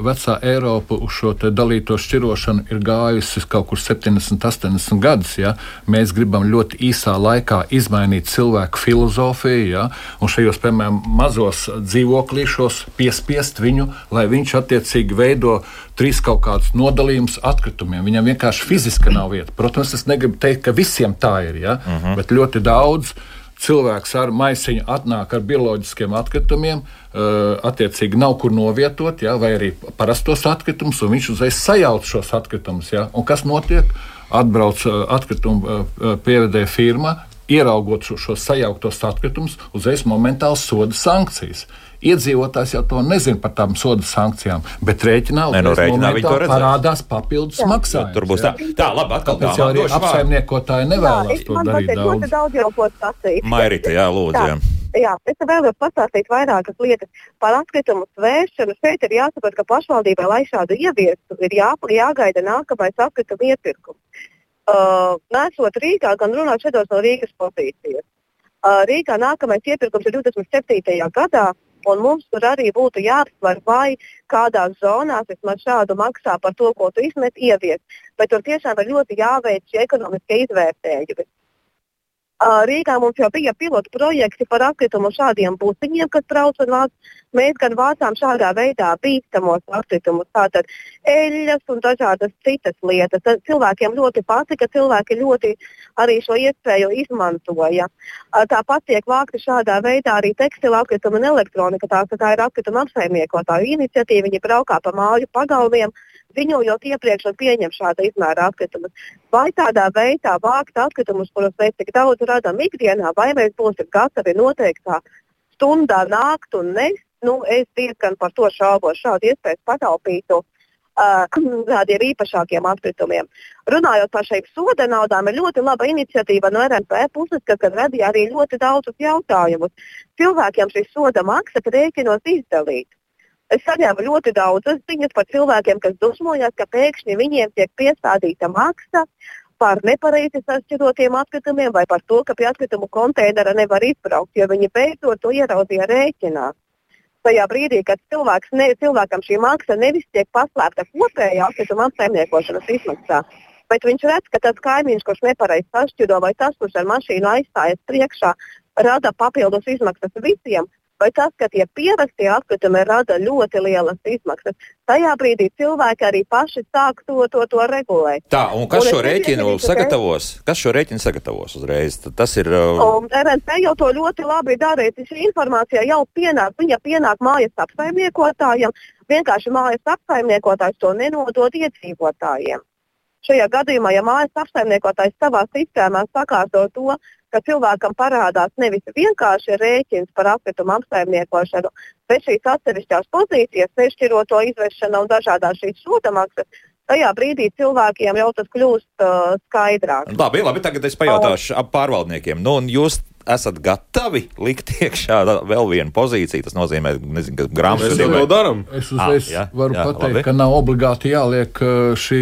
vecā Eiropa uz šo dalīto šķirošanu ir gājusi kaut kur 70, 80 gadus. Ja? Mēs gribam ļoti īsā laikā izmainīt cilvēku filozofiju, ja? un šajos, piemēram, mazos dzīvoklīšos piespiest viņu, lai viņš attiecīgi veido trīs kaut kādus nodalījumus atkritumiem. Viņam vienkārši fiziski nav vieta. Protams, es negribu teikt, ka visiem tā ir, ja? uh mhm. -huh. bet ļoti daudz cilvēks ar maisiņu atnāk ar bioloģiskiem atkritumiem, uh, attiecīgi nav kur novietot, ja, vai arī parastos atkritumus, un viņš uzreiz sajauc šos atkritumus. Ja. Un kas notiek? Atbrauc uh, atkritumu uh, pievedēja firma, ieraugot šo, šos sajauktos atkritumus, uzreiz momentāli soda sankcijas. Iedzīvotājs jau to nezina par tām soda sankcijām, bet rēķinā, ne, no rēķinā viņi to redzēs. parādās papildus maksājumi. Tur būs tā, tā labi, atkal tā. Tāpēc arī apsaimniekotāji nevēlas to darīt daudz. Ļoti daudz jau ko sacīt. Mairita, jā, lūdzu. Jā. Jā, es vēlos pastāstīt vairākas lietas par atkritumu svēršanu. Šeit ir jāsaprot, ka pašvaldībai, lai šādu ieviestu, ir jā, jāgaida nākamais atkritumu iepirkums. Uh, Nesot Rīgā, gan runāt šeit no Rīgas pozīcijas. Uh, Rīgā nākamais iepirkums ir 27. gadā. Un mums tur arī būtu jāapsver, vai kādās zonās vismaz šādu maksā par to, ko tu izmet, ievies. Bet tur tiešām ir ļoti jāveic šie ekonomiskie izvērtējumi. Rīgā mums jau bija pilotu projekti par atkritumu šādiem būtiņiem, kas brauc un vāc. Mēs gan vācām šādā veidā bīstamos atkritumus, tātad eļļas un dažādas citas lietas. Tad cilvēkiem ļoti patika, cilvēki ļoti arī šo iespēju izmantoja. Tāpat tiek vākti šādā veidā arī tekstila atkritumi un elektronika. Tā, tā ir atkrituma apsaimniekotāju iniciatīva. Viņi braukā pa māju pagalmiem ziņojot iepriekš un pieņem šāda izmēra atkritumus. Vai tādā veidā vākt atkritumus, kurus mēs tik daudz radām ikdienā, vai mēs būsim gatavi noteiktā stundā nākt un nest, nu, es diezgan par to šaubos. Šādu iespēju pataupītu uh, tādiem īpašākiem atkritumiem. Runājot par šīm soda naudām, ir ļoti laba iniciatīva no RNP puses, kas radīja arī ļoti daudzus jautājumus. Cilvēkiem šī soda maksa rēķinos izdalīt. Es saņēmu ļoti daudzas ziņas par cilvēkiem, kas dusmojas, ka pēkšņi viņiem tiek piestādīta maksa par nepareizi sašķirotiem atkritumiem vai par to, ka pie atkritumu konteinera nevar izbraukt, jo viņi beidzot to ieraudzīja rēķinā. Tajā brīdī, kad cilvēks ne, cilvēkam šī maksa nevis tiek paslēpta kopējā atkrituma apsaimniekošanas izmaksā, bet viņš redz, ka tas kaimiņš, kurš nepareizi sašķiro, vai tas, kurš ar mašīnu aizstājas priekšā, rada papildus izmaksas visiem, vai tas, ka tie pierastie atkritumi rada ļoti lielas izmaksas. Tajā brīdī cilvēki arī paši sāk to, to, to regulēt. Tā, un kas un šo rēķinu sagatavos? Kas šo rēķinu sagatavos uzreiz? Tas ir. Uh... Un RNP jau to ļoti labi dara. Šī informācija jau pienāk, viņa pienāk mājas apsaimniekotājiem. Vienkārši mājas apsaimniekotājs to nenodod iedzīvotājiem. Šajā gadījumā, ja mājas apsaimniekotājs savā sistēmā sakārto to, ka cilvēkam parādās nevis vienkārši rēķins par atkritumu apsaimniekošanu, bet šīs atsevišķās pozīcijas, nešķiroto izvešana un dažādās šīs sūtamaksas, tajā brīdī cilvēkiem jau tas kļūst uh, skaidrāk. Labi, labi, tagad es pajautāšu ap pārvaldniekiem. Nu, jūs esat gatavi likt iekšā vēl vienu pozīciju. Tas nozīmē, nezinu, ka grāmatā jau to darām. Es uzreiz ah, jā, varu jā, pateikt, labi. ka nav obligāti jāliek uh, šī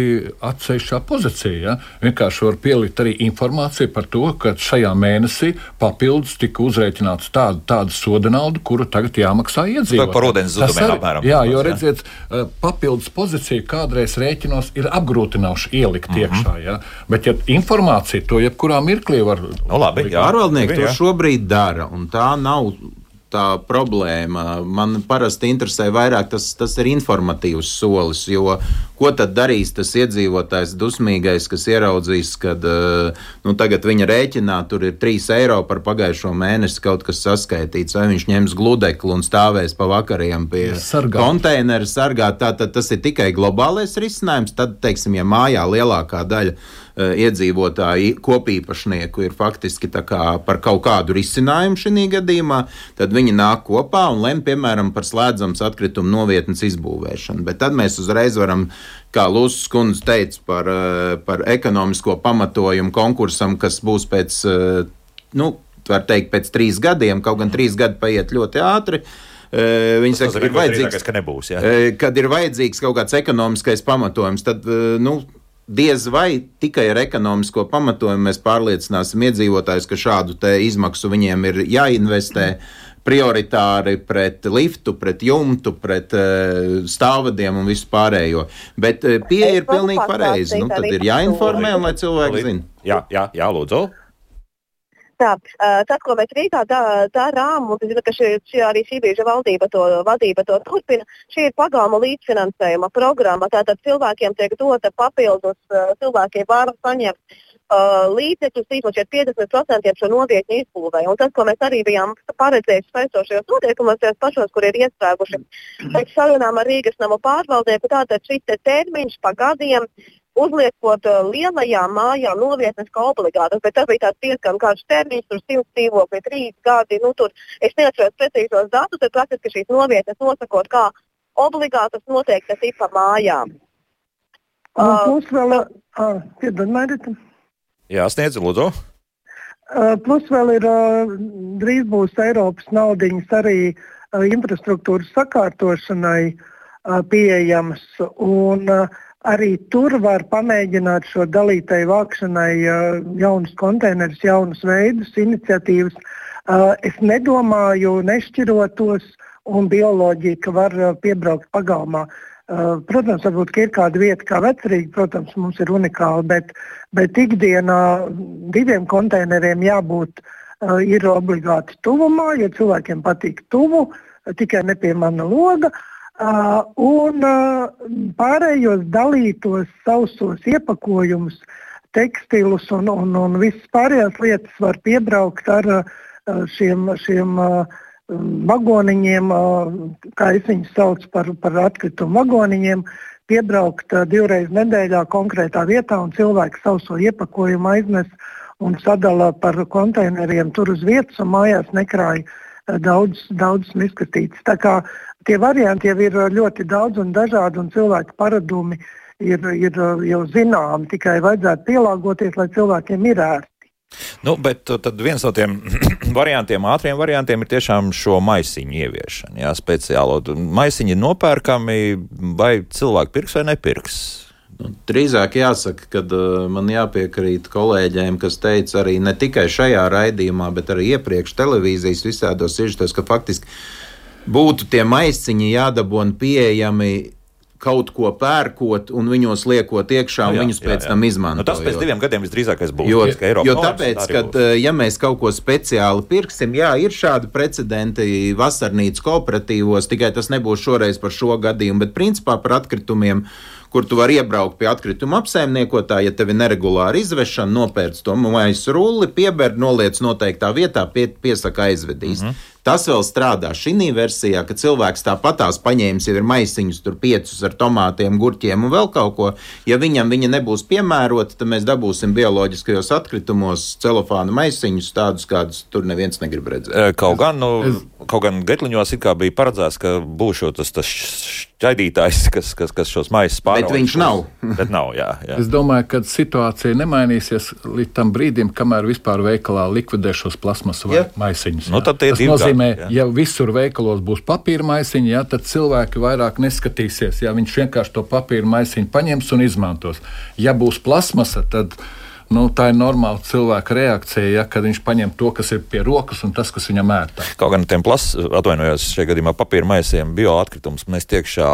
atsevišķā pozīcija. Ja? Vienkārši var pielikt arī informāciju par to, ka šajā mēnesī papildus tika uzrēķināts tāda, tāda soda nauda, kuru tagad jāmaksā iedzīvotājiem. Par ūdens zudumiem apmēram. Jā, jo redziet, uh, papildus pozīcija kādreiz rēķinos ir apgrūtinoši ielikt mm -hmm. iekšā. Ja? Bet, ja informācija to jebkurā mirklī var. Nu, labi, jā, Pārvaldnieki to šobrīd dara, un tā nav tā problēma. Man parasti interesē vairāk tas, tas ir informatīvs solis, jo ko tad darīs tas iedzīvotājs dusmīgais, kas ieraudzīs, ka nu, tagad viņa rēķinā tur ir 3 eiro par pagājušo mēnesi kaut kas saskaitīts, vai viņš ņems gludekli un stāvēs pa vakariem pie sargāt. konteineru sargāt. Tātad tas ir tikai globālais risinājums. Tad, teiksim, ja mājā lielākā daļa Eh, iedzīvotāji kopīpašnieku ir faktiski kā par kaut kādu risinājumu šī gadījumā, tad viņi nāk kopā un lem, piemēram, par slēdzamas atkritumu novietnes izbūvēšanu. Bet tad mēs uzreiz varam, kā Lūsas kundze teica, par, eh, par ekonomisko pamatojumu konkursam, kas būs pēc, eh, nu, var teikt, pēc trīs gadiem, kaut gan trīs gadi paiet ļoti ātri. Viņi saka, ka ir vajadzīgs, ka nebūs, jā. kad ir vajadzīgs kaut kāds ekonomiskais pamatojums, tad nu, diez vai tikai ar ekonomisko pamatojumu mēs pārliecināsim iedzīvotājus, ka šādu izmaksu viņiem ir jāinvestē. Prioritāri pret liftu, pret jumtu, pret uh, stāvvadiem un visu pārējo. Bet uh, pieeja ir pilnīgi pareiza. Nu, tad ir jāinformē, lai cilvēki zinātu. Jā, jā, jā, lūdzu. Tā, tas, ko mēs Rīgā darām, un zinu, šī, šī, arī šī brīža valdība to, vadība to turpina, šī ir pagalma līdzfinansējuma programma. Tātad cilvēkiem tiek dota papildus, cilvēki var saņemt uh, līdzekļus īstenot 50% šo novietņu izbūvē. Un tas, ko mēs arī bijām paredzējuši saistošajos noteikumos, tajos pašos, kur ir iestrēguši pēc sarunām ar Rīgas namu pārvaldnieku, tātad šis te termiņš pa gadiem uzliekot uh, lielajām mājām novietnes kā obligātas, bet tas bija tāds diezgan garš termiņš, tur simts dzīvokļi, trīs gadi. Nu, tur, es neatceros precīzos datus, bet praktiski šīs novietnes nosakot kā obligātas noteikta tipa mājām. Uh, plus vēl, uh, piedod, Jā, sniedz, lūdzu. Uh, plus vēl ir uh, drīz būs Eiropas naudiņas arī uh, infrastruktūras sakārtošanai uh, pieejamas. Un, uh, Arī tur var pamēģināt šo dalītai vākšanai jaunus konteinerus, jaunus veidus, iniciatīvas. Es nedomāju, nešķirotos un bioloģiju, ka var piebraukt pagalmā. Protams, varbūt ir kāda vieta, kā vecrīgi, protams, mums ir unikāla, bet, bet ikdienā diviem konteineriem jābūt ir obligāti tuvumā, ja cilvēkiem patīk tuvu, tikai ne pie mana loga. Uh, Uh, un uh, pārējos dalītos sausos iepakojumus, tekstilus un, un, un visas pārējās lietas var piebraukt ar uh, šiem, šiem uh, vagoniņiem, uh, kā es viņus saucu par, par atkritumu vagoniņiem, piebraukt uh, divreiz nedēļā konkrētā vietā un cilvēks sauso iepakojumu aiznes un sadala par konteineriem tur uz vietas un mājās nekrāja daudz, daudz miskatītas tie varianti jau ir uh, ļoti daudz un dažādi, un cilvēku paradumi ir, ir uh, jau zināmi. Tikai vajadzētu pielāgoties, lai cilvēkiem ir ērti. Nu, bet uh, viens no tiem variantiem, ātriem variantiem, ir tiešām šo maisiņu ieviešana. Jā, speciālo maisiņu ir nopērkami, vai cilvēki pirks vai nepirks. Nu, drīzāk jāsaka, ka uh, man jāpiekrīt kolēģiem, kas teica arī ne tikai šajā raidījumā, bet arī iepriekš televīzijas visādos sižetos, ka faktiski būtu tie maisiņi jādabūna pieejami kaut ko pērkot un viņos liekot iekšā, un nu, jā, viņus pēc jā, jā. tam izmantot. Nu, tas pēc diviem gadiem visdrīzākais būs. Jo, jo tāpēc, ka, ja mēs kaut ko speciāli pirksim, jā, ir šādi precedenti vasarnīcas kooperatīvos, tikai tas nebūs šoreiz par šo gadījumu, bet principā par atkritumiem. Kur tu vari iebraukt pie atkrituma apsaimniekotāja, ja tev ir neregulāra izvešana, nopērts to maisu rulli, pieber, noliec noteiktā vietā, pie, piesaka aizvedīs. Mm -hmm. Tas vēl strādā šī versijā, ka cilvēks tāpatās paņēmis jau ir maisiņus, tur piecus ar tomātiem, gurķiem un vēl kaut ko. Ja viņam viņa nebūs piemērota, tad mēs dabūsim bioloģiskajos atkritumos celofāna maisiņus, tādus, kādus tur neviens negrib redzēt. Kaut gan, nu, kaut gan Getliņos it kā bija paredzēts, ka būs tas, tas šķaidītājs, kas, kas, kas šos maisus pārvalda. Bet viņš nav. Bet nav jā, jā. Es domāju, ka situācija nemainīsies līdz tam brīdim, kamēr vispār veikalā likvidē šos plasmasu maisiņus. Nu, tad tie ir divi nozīmē, jā. ja visur veikalos būs papīra maisiņi, jā, tad cilvēki vairāk neskatīsies. Jā, viņš vienkārši to papīra maisiņu paņems un izmantos. Ja būs plasmasa, tad nu, tā ir normāla cilvēka reakcija, ja, kad viņš paņem to, kas ir pie rokas un tas, kas viņam ērtāk. Kaut gan tiem plasmasas, atvainojos, šajā gadījumā papīra maisiem, bioatkritums mēs tiekšā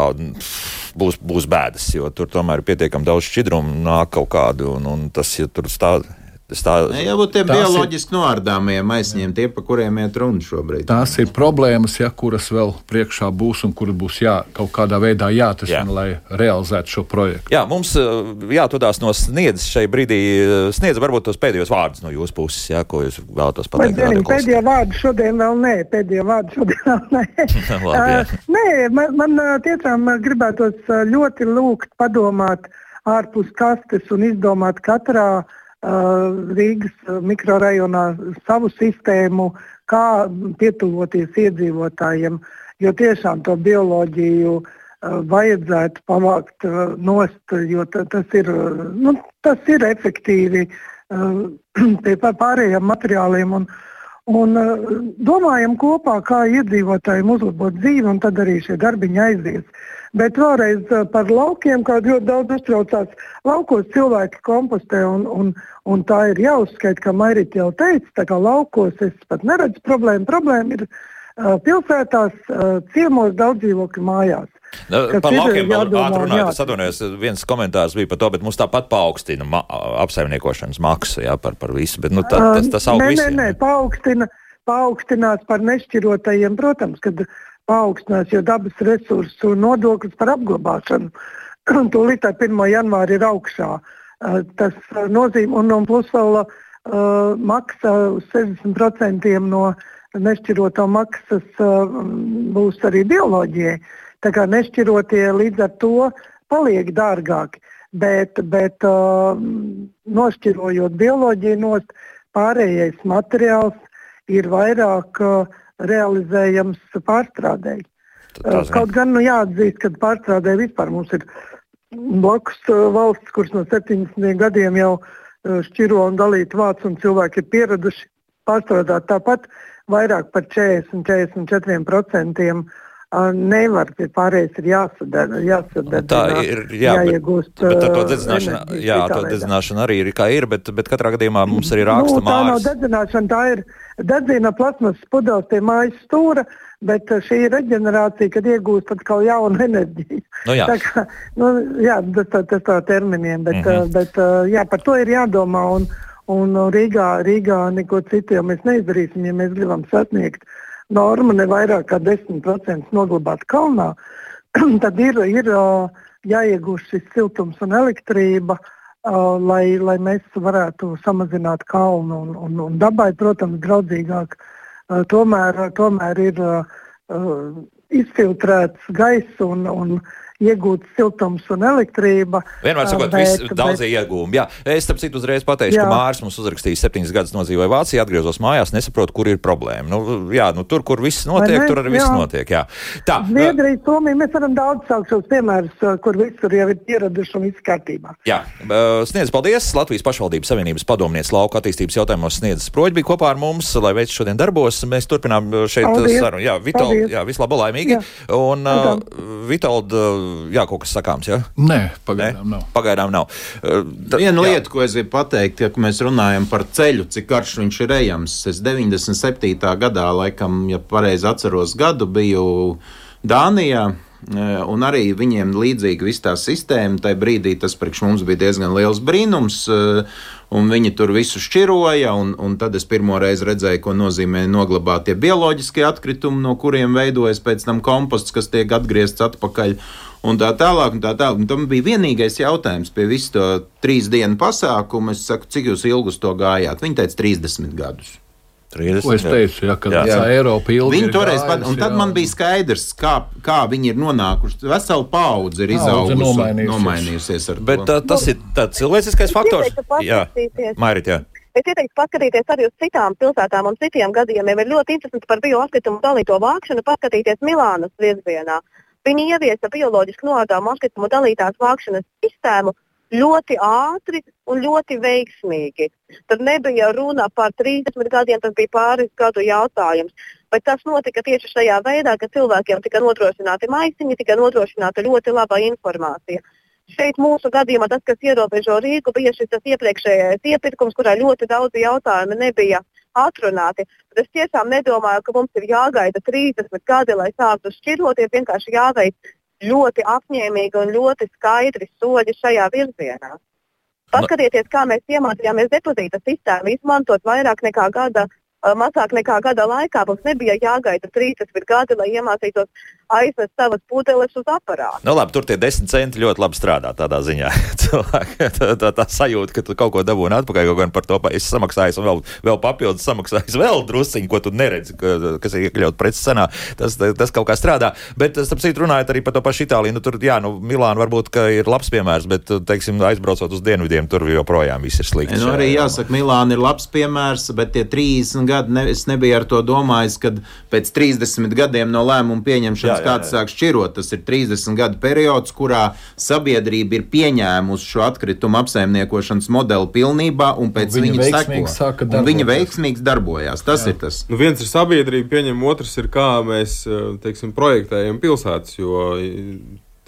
būs, būs bēdas, jo tur tomēr ir pietiekami daudz šķidrumu, nāk kaut kādu, un, un tas, ja tur stāv Tā ir jābūt tiem bioloģiski noārdāmiem maisiņiem, tie, pa kuriem iet runa šobrīd. Tās ir problēmas, ja, kuras vēl priekšā būs un kuras būs jā, kaut kādā veidā jāatrisina, jā. lai realizētu šo projektu. Jā, mums jāatrodās no sniedzes šai brīdī. Sniedz varbūt tos pēdējos vārdus no jūsu puses, jā, ko jūs vēlatos pateikt. Zini, pēdējā vārda šodien vēl nē, pēdējā vārda šodien vēl nē. Labi, uh, nē, man, man tiešām gribētos ļoti lūgt padomāt ārpus kastes un izdomāt katrā uh, Rīgas mikrorajonā savu sistēmu, kā pietuvoties iedzīvotājiem, jo tiešām to bioloģiju uh, vajadzētu pavākt uh, nost, jo tas ir, nu, tas ir efektīvi pie pārējiem materiāliem. Un, Un uh, domājam kopā, kā iedzīvotājiem uzlabot dzīvi, un tad arī šie darbiņi aizies. Bet vēlreiz uh, par laukiem, kā ļoti daudz uztraucās. Laukos cilvēki kompostē, un, un, un tā ir jāuzskaita, kā Mairīt jau teica, tā kā laukos es pat neredzu problēmu. Problēma ir uh, pilsētās, uh, ciemos, daudz dzīvokļu mājās. Nu, par laukiem vēl ātri runājot, es atvainojos, viens komentārs bija par to, bet mums tāpat paaugstina ma apsaimniekošanas maksu, jā, par, par visu, bet nu, tā, tas, tas aug nē, visiem. Nē, nē, paaugstina, paaugstinās par nešķirotajiem, protams, kad paaugstinās, jo dabas resursu nodoklis par apglabāšanu tūlīt ar 1. janvāri ir augšā. Tas nozīmē, un, un plus vēl uh, maksa uz 60% no nešķiroto maksas uh, būs arī bioloģijai. Tā kā nešķirotie līdz ar to paliek dārgāki. Bet, bet uh, nošķirojot bioloģiju, nost, pārējais materiāls ir vairāk uh, realizējams pārstrādēji. Uh, kaut gan nu, jāatzīst, ka pārstrādē vispār mums ir blakus uh, valsts, kuras no 70 gadiem jau uh, šķiro un dalīt vācu, un cilvēki ir pieraduši pārstrādāt tāpat vairāk par 40-44% nevar, pie pārējais ir jāsadara. jāsadara tā ir, jā, jāiegūst. Bet, bet to dedzināšana, jā, to dedzināšana arī ir kā ir, bet, bet katrā gadījumā mums arī raksta nu, tā mājas. Tā nav dedzināšana, tā ir dedzina plasmas pudeles pie mājas stūra, bet šī ir reģenerācija, kad iegūst atkal jaunu enerģiju. Nu, jā. tā kā, nu, jā, tas tā, tas tā terminiem, bet, mm -hmm. bet jā, par to ir jādomā. Un, un Rīgā, Rīgā neko citu jau mēs neizdarīsim, ja mēs gribam sasniegt uh, norma ne vairāk kā 10% noglabāt kalnā, tad ir, ir jāiegūst šis siltums un elektrība, lai, lai mēs varētu samazināt kalnu. Un, un, un dabai, protams, draudzīgāk. Tomēr, tomēr ir izfiltrēts gaiss un, un iegūts siltums un elektrība. Vienmēr sakot, bet, daudzie iegūmi. Jā, es tam citu uzreiz pateikšu, jā. ka Mārcis mums uzrakstīja septiņas gadus nodzīvoja Vācijā, atgriezos mājās, nesaprotu, kur ir problēma. Nu, jā, nu, tur, kur viss notiek, tur arī viss notiek. Jā. Tā. Zviedrija, Somija, mēs varam daudz saukt šos piemērus, kur visur jau ir pieraduši un viss kārtībā. Jā, sniedz paldies. Latvijas pašvaldības savienības padomnieks lauka attīstības jautājumos sniedz Sproģi bija kopā ar mums, lai veids šodien darbos. Mēs turpinām šeit sarunu. Jā, Vital, jā, vislabāk laimīgi. Jā. Un uh, Vitalda jā, kaut kas sakāms. Ja? Nē, pagaidām Nē? nav. Pagaidām nav. Uh, Viena lieta, ko es gribu pateikt, ja mēs runājam par ceļu, cik garš viņš ir ejams. Es 97. gadā, laikam, ja pareizi atceros gadu, biju Dānijā. Un arī viņiem līdzīga tā sistēma. Tajā brīdī tas priekš mums bija diezgan liels brīnums un viņi tur visu šķiroja. Un, un tad es pirmo reizi redzēju, ko nozīmē noglabāt tie bioloģiskie atkritumi, no kuriem veidojas pēc tam komposts, kas tiek atgriezts atpakaļ. Un tā tālāk, un tā tālāk. Un tam bija vienīgais jautājums pie visu to trīs dienu pasākumu. Es saku, cik jūs ilgus to gājāt? Viņi teica, 30 gadus. 30, Ko es teicu, ja, kad jā. Eiropa ilgi viņi toreiz pat, un tad jā. man bija skaidrs, kā, kā viņi ir nonākuši. Vesela paudze ir izaugusi nomainījusies. nomainījusies Bet tā, tas ir tāds cilvēciskais faktors. Jā, Mairit, jā. Es ieteiktu paskatīties arī uz citām pilsētām un citiem gadījumiem. Ir ļoti interesanti par bioatkritumu dalīto vākšanu, paskatīties Milānas virzienā. Viņi ieviesa bioloģiski noādāmu atkritumu dalītās vākšanas sistēmu, ļoti ātri un ļoti veiksmīgi. Tad nebija runa par 30 gadiem, tas bija pāris gadu jautājums. Bet tas notika tieši šajā veidā, ka cilvēkiem tika nodrošināti maisiņi, tika nodrošināta ļoti laba informācija. Šeit mūsu gadījumā tas, kas ierobežo Rīgu, bija šis iepriekšējais iepirkums, kurā ļoti daudz jautājumu nebija atrunāti. Bet es tiešām nedomāju, ka mums ir jāgaida 30 gadi, lai sāktu šķirot. Ir vienkārši jāveic ļoti apņēmīgi un ļoti skaidri soļi šajā virzienā. Paskatieties, kā mēs iemācījāmies depozīta sistēmu izmantot vairāk nekā gada mazāk nekā gada laikā mums nebija jāgaida 30 gadi, lai iemācītos aizvest savas pudeles uz aparātu. Nu, labi, tur tie desmit centi ļoti labi strādā tādā ziņā. tā, tā, tā sajūta, ka tu kaut ko dabūji atpakaļ, kaut gan par to esi samaksājis un vēl, vēl papildus samaksājis vēl drusciņu, ko tu neredzi, ka, kas ir iekļauts preces cenā. Tas, tas kaut kā strādā. Bet, starp citu, runājot arī par to pašu Itāliju, nu, tur, jā, nu, Milāna varbūt ir labs piemērs, bet, teiksim, aizbraucot uz dienvidiem, tur joprojām viss ir slikti. Nu, arī jāsaka, Milāna ir labs piemērs, bet tie 30 gadi ne, es nebiju ar to domājis, kad pēc 30 gadiem no lēmuma pieņemšanas jā, jā, jā. kāds sāk šķirot. Tas ir 30 gadu periods, kurā sabiedrība ir pieņēmusi šo atkritumu apsaimniekošanas modeli pilnībā, un pēc un viņa seko. Un viņa veiksmīgi darbojās. Tas jā. ir tas. Nu, viens ir sabiedrība, pieņem, otrs ir kā mēs teiksim, projektējam pilsētas. Jo,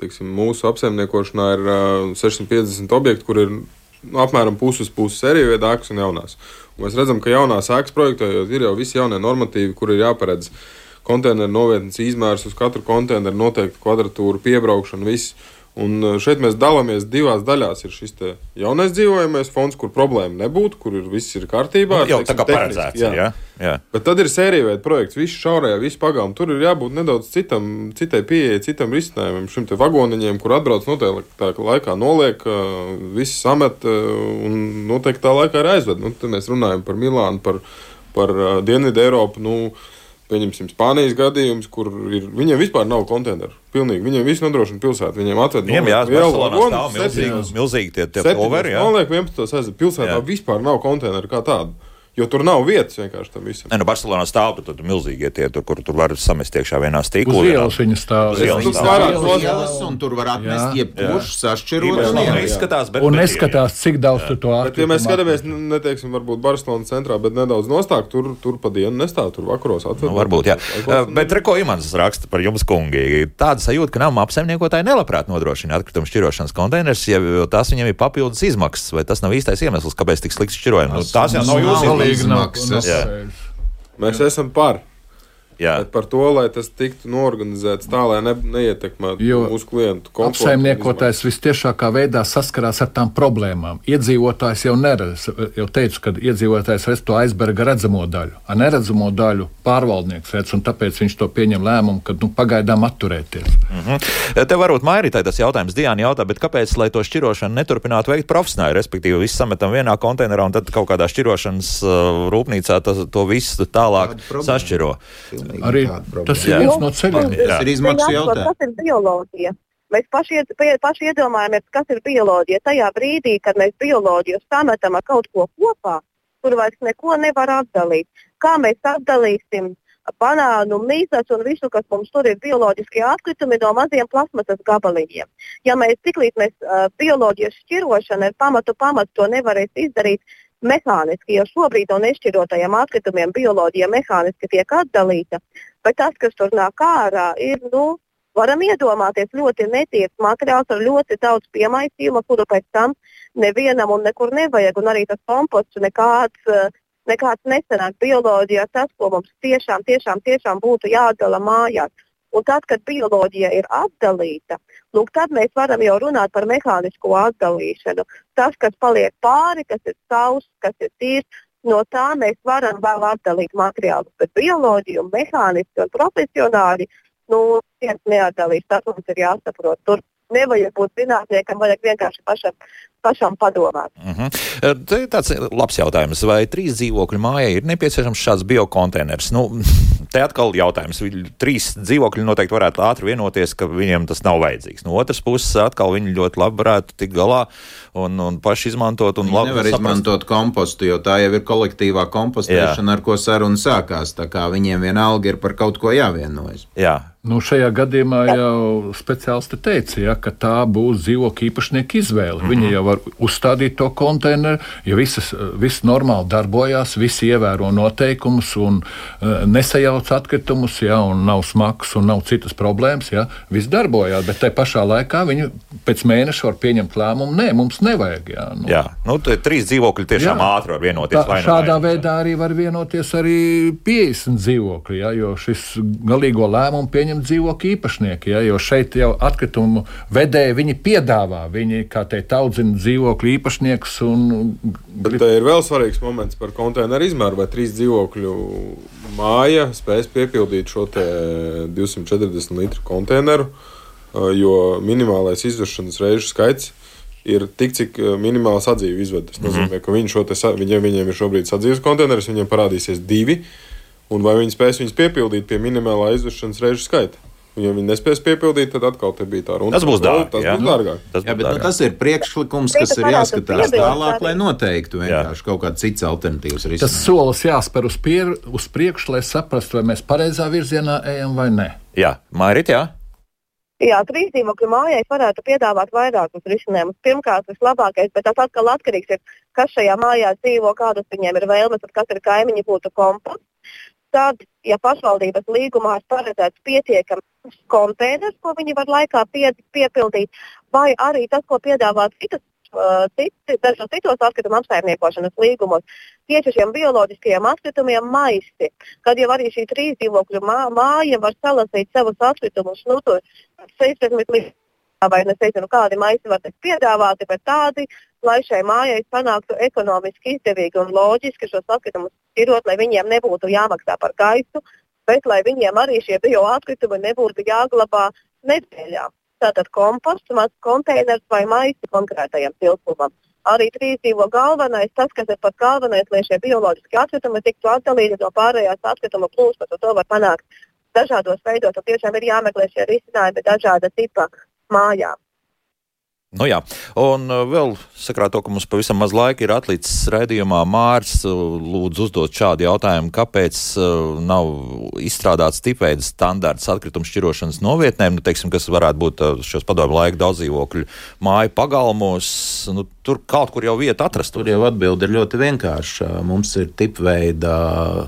teiksim, mūsu apsaimniekošanā ir uh, 650 objekti, kur ir nu, apmēram puses puses seriju viedākas un jaunās. Mēs redzam, ka jaunās ēkas projektējot ir jau visi jaunie normatīvi, kur ir jāparedz konteineru novietnes izmērs uz katru konteineru, noteikti kvadratūru, piebraukšanu, viss. Un e, šeit mēs dalāmies divās daļās. Ir šis jaunais dzīvojamais fonds, kur problēma nebūtu, kur ir, viss ir kārtībā. Nu, jau teiksim, tā kā paredzēts. Jā. Jā, jā. Bet tad ir sērija veida projekts, viss šaurajā, viss pagājumā. Tur ir jābūt nedaudz citam, citai pieejai, citam risinājumam, šim te vagoniņiem, kur atbrauc noteiktā laikā, noliek, e, visi samet e, un noteiktā laikā ir aizved. Nu, tad mēs runājam par Milānu, par, par Dienvidu Eiropu. Nu, Pieņemsim, Spānijas gadījums, kur ir, viņiem vispār nav konteineru. Pilnīgi. Viņiem viss nodrošina pilsētu. Viņiem atved no Barcelonas milzīgi, milzīgi tie, tie poveri. Man liekas, 11. aizved pilsētā jā. vispār nav konteineru kā tādu. Jo tur nav vietas vienkārši tam visam. Nē, nu, Barcelonā stāv tur milzīgie tie, tur, kur tur var samest iekšā vienā stīklā. Uz ielas viņa stāv. Uz ielas stāv. Un tur var atmest jebkurš sašķirot. Izskatās, bet, un neskatās, cik daudz tu to. Bet, ja mēs skatāmies, neteiksim, varbūt Barcelonas centrā, bet nedaudz nostāk, tur, tur pa dienu nestāv, tur vakaros atved. Nu, varbūt, jā. Bet Reko Imants raksta par jums, kungi. Tāda sajūta, ka nav apsaimniekotāji nelabprāt nodrošina atkritumu šķirošanas konteinerus, ja tās viņiem ir papildus izmaksas, vai tas nav īstais iemesls, kāpēc tik slikts šķirojums. Nu, tās jau nav jūsu izmaksas. Mēs esam par. Par to, lai tas tiktu norganizēts tā, lai ne, neietekmētu mūsu klientu komfortu. Apsaimniekotājs visciešākā veidā saskarās ar tām problēmām. Iedzīvotājs jau neredz, jau teicu, ka iedzīvotājs redz to aizberga redzamo daļu, a neredzamo daļu pārvaldnieks redz, un tāpēc viņš to pieņem lēmumu, ka nu, pagaidām atturēties. Mm -hmm. Te varbūt mairītai tas jautājums Diāna jautā, bet kāpēc, lai to šķirošanu neturpinātu veikt profesionāli, respektīvi visu sametam vienā konteinerā un tad kaut kādā šķirošanas uh, rūpnīcā tas, to visu tālāk sašķiro? Arī tas ir viens no ceļiem. Tas ir izmaksu jautājums. Tas ir bioloģija. Mēs paši, paši iedomājamies, kas ir bioloģija. Tajā brīdī, kad mēs bioloģiju sametam ar kaut ko kopā, tur vairs neko nevar atdalīt. Kā mēs atdalīsim banānu, mīzas un visu, kas mums tur ir bioloģiskie atkritumi no maziem plasmasas gabaliņiem. Ja mēs tiklīdz mēs uh, bioloģijas šķirošana ir pamatu pamats, to nevarēs izdarīt, mehāniski, jo šobrīd no nešķirotajiem atkritumiem bioloģija mehāniski tiek atdalīta, bet tas, kas tur nāk ārā, ir, nu, varam iedomāties, ļoti netīrs materiāls ar ļoti daudz piemaisījuma, kuru pēc tam nevienam un nekur nevajag, un arī tas komposts nekāds. Nekāds nesenāk bioloģijā tas, ko mums tiešām, tiešām, tiešām būtu jādala mājās. Un tad, kad bioloģija ir atdalīta, lūk, tad mēs varam jau runāt par mehānisko atdalīšanu. Tas, kas paliek pāri, kas ir sauss, kas ir tīrs, no tā mēs varam vēl atdalīt materiālus. Bet bioloģiju, mehāniski un profesionāli nu, neatdalīs. Tas mums ir jāsaprot. Tur nevajag būt zinātniekam, vajag vienkārši pašam, pašam padomāt. Uh mhm. -huh. Tā ir tāds labs jautājums. Vai trīs dzīvokļu mājai ir nepieciešams šāds biokonteiners? Nu, te atkal jautājums. Trīs dzīvokļi noteikti varētu ātri vienoties, ka viņiem tas nav vajadzīgs. No otras puses, atkal viņi ļoti labi varētu tikt galā un, un paši izmantot. Un labi, nevar saprast. izmantot kompostu, jo tā jau ir kolektīvā kompostēšana, Jā. ar ko saruna sākās. Tā kā viņiem vienalga ir par kaut ko jāvienojas. Jā. Nu, šajā gadījumā jau speciālisti teica, ja, ka tā būs dzīvokļa īpašnieka izvēle. Mm -hmm. Viņi jau var uzstādīt to konteineru, ja visas, viss normāli darbojās, visi ievēro noteikumus un uh, nesajauc atkritumus, ja, un nav smags un nav citas problēmas. Ja, viss darbojās, bet tajā pašā laikā viņi pēc mēneša var pieņemt lēmumu, nē, mums nevajag. Ja, nu. Jā, nu, trīs dzīvokļi tiešām jā, ātri var vienoties. Tā, šādā veidā arī var vienoties arī 50 dzīvokļi, ja, jo šis galīgo lēmumu pieņem dzīvokļu īpašnieki. Ja, jo šeit jau atkritumu vedēji viņi piedāvā, viņi kā teikt, audzina dzīvokļu īpašniekus. Un... Bet te ir vēl svarīgs moments par konteineru izmēru. Vai trīs dzīvokļu māja spēs piepildīt šo 240 litru konteineru, jo minimālais izvešanas reižu skaits ir tik, cik minimāla sadzīve izved. Tas nozīmē, mm -hmm. ka viņi šo te, viņiem, viņiem ir šobrīd sadzīves konteineris, viņiem parādīsies divi un vai viņi spēs viņus piepildīt pie minimālā izvešanas reižu skaita. Ja viņi nespēs piepildīt, tad atkal te bija tā runa. Tas būs dārgāk. Tas būs dārgāk. Tas, jā, bet, nu, tas ir priekšlikums, kas ir jāskatās tālāk, lai noteiktu vienkārši jā. kaut kāds cits alternatīvs risinājums. Tas solis jāspēr uz, pier, uz priekšu, lai saprastu, vai mēs pareizā virzienā ejam vai nē. Jā, Mairit, jā. Jā, trīs dzīvokļu mājai varētu piedāvāt vairākus risinājumus. Pirmkārt, vislabākais, bet tas atkal atkarīgs no tā, kas šajā mājā dzīvo, kādas viņiem ir vēlmes, tad kas ir kaimiņi būtu komposts tad, ja pašvaldības līgumā ir paredzēts pietiekams konteiners, ko viņi var laikā pie, piepildīt, vai arī tas, ko piedāvā citas. Uh, dažos citos atkrituma apsaimniekošanas līgumos tieši šiem bioloģiskajiem atkritumiem maisti, kad jau arī šī trīs dzīvokļu mā, māja var salasīt savus atkritumus nu, 60 līdz vai es nezinu, kādi maisi var tikt piedāvāti, bet tādi, lai šai mājai panāktu ekonomiski izdevīgi un loģiski šos atkritumus šķirot, lai viņiem nebūtu jāmaksā par gaisu, bet lai viņiem arī šie bioatkritumi nebūtu jāglabā nedēļā. Tātad komposts, mazs konteiners vai maisi konkrētajam tilpumam. Arī trīs dzīvo galvenais, tas, kas ir pats galvenais, lai šie bioloģiskie atkritumi tiktu atdalīti no pārējās atkrituma plūsmas, un to var panākt dažādos veidos. Tiešām ir jāmeklē šie risinājumi dažāda tipa mājām. Nu jā, un uh, vēl sakrāt to, ka mums pavisam maz laika ir atlicis raidījumā Mārs, uh, lūdzu uzdot šādu jautājumu, kāpēc uh, nav izstrādāts tipveida standārts atkritumu šķirošanas novietnēm, nu, teiksim, kas varētu būt šos padomu laiku daudzdzīvokļu māju pagalmos, nu, tur kaut kur jau vieta atrast. Tur jau atbildi ir ļoti vienkārša. Mums ir tipveida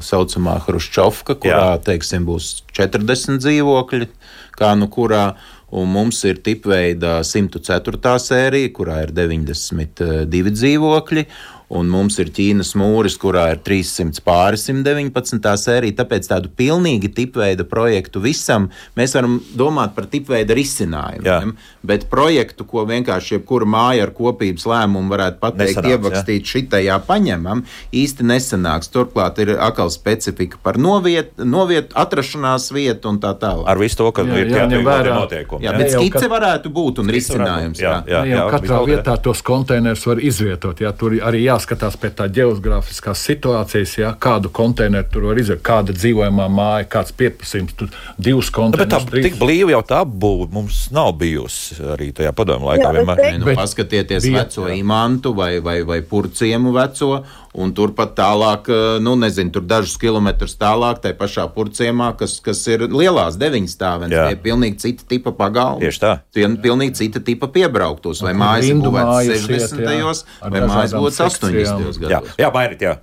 saucamā Hruščovka, kurā, jā. teiksim, būs 40 dzīvokļi, kā nu kurā Un mums ir tipveida 104. sērija, kurā ir 92 dzīvokļi, un mums ir Ķīnas mūris, kurā ir 300 pāri 119. sērija. Tāpēc tādu pilnīgi tipveida projektu visam mēs varam domāt par tipveida risinājumiem. Jā. Bet projektu, ko vienkārši jebkura māja ar kopības lēmumu varētu pateikt, Nesanāks, iebakstīt ja? šitajā paņemam, īsti nesanāks. Turklāt ir atkal specifika par novietu, noviet, atrašanās vietu un tā tālāk. Ar visu to, ka jā, ir jāņem vērā noteikumi. Jā, jā, bet skice kat... varētu būt un risinājums. Jā, jā, jā, jā, jā, katrā vietā tos konteinerus var izvietot. Jā, tur arī jā jāskatās pēc tā geogrāfiskās situācijas, ja, kādu konteineru tur var izdarīt, kāda dzīvojamā māja, kāds pieprasījums, tur divus konteinerus. Bet tā trīs. tik blīva jau tā būva mums nav bijusi arī tajā padomu laikā. Jā, vienmēr. Bet, nu, paskatieties bija, veco jā. imantu vai, vai, vai purciemu veco Un turpat tālāk, eh, nu, nezinu, tur dažus kilometrus tālāk, tai pašā purciemā, kas, kas ir lielās deviņas stāvens, tie ir pilnīgi cita tipa pagalmi. Tieši tā. Tie ir pilnīgi cita tipa piebrauktos, vai mājas būvētas 60. vai mājas būvētas 80. gados. Jā, jā, Mairit, jā.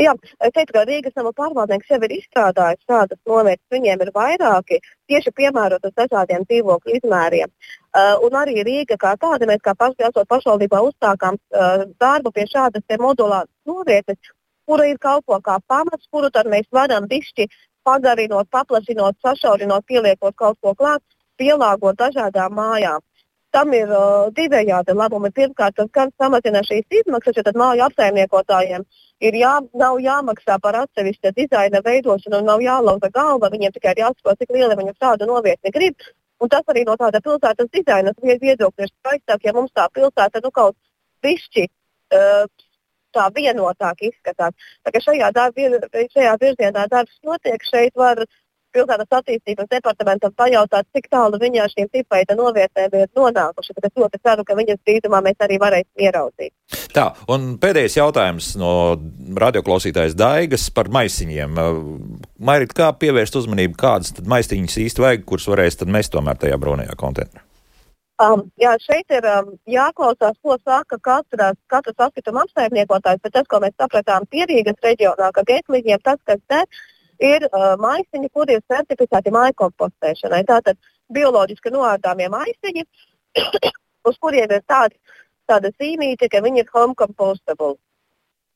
Jā, es teiktu, ka Rīgas nama pārvaldnieks jau ir izstrādājis tādas novietas, viņiem ir vairāki tieši piemērotas dažādiem dzīvokļu izmēriem. Uh, un arī Rīga kā tāda, mēs kā paši esot pašvaldībā uzsākām uh, darbu pie šādas modulāras novietas, kura ir kalpo kā pamats, kuru tad mēs varam bišķi pagarinot, paplašinot, sašaurinot, pieliekot kaut ko klāt, pielāgot dažādām mājām. Tam ir uh, divējādi labumi. Pirmkārt, tas gan samazina šīs izmaksas, jo tad māju apsaimniekotājiem ir jā, nav jāmaksā par atsevišķu dizaina veidošanu un nav jālauza galva. Viņiem tikai ir jāsaprot, cik liela viņu tādu novietni grib. Un tas arī no tāda pilsētas dizaina viedokļa ir skaistāk, ja mums tā pilsēta nu, kaut pišķi uh, tā vienotāk izskatās. Tā šajā, darb, šajā virzienā darbs notiek, šeit var pilsētas attīstības departamentam pajautāt, cik tālu viņi ar šīm tipveida novietnēm ir nonākuši. Tad es ļoti ceru, ka viņas drīzumā mēs arī varēsim ieraudzīt. Tā, un pēdējais jautājums no radioklausītājas Daigas par maisiņiem. Mairit, kā pievērst uzmanību, kādas tad maisiņas īsti vajag, kuras varēs tad mest tomēr tajā brūnajā konteinerā? Um, jā, šeit ir um, jāklausās, ko saka katras, katras atkrituma apsaimniekotājs, bet tas, ko mēs sapratām Pierīgas reģionā, ka Getlīņiem tas, kas der, ir uh, maisiņi, kuri ir certificēti māju kompostēšanai. Tātad bioloģiski noārdāmie maisiņi, uz kuriem ir tādi, tāda zīmīte, ka viņi ir home compostable.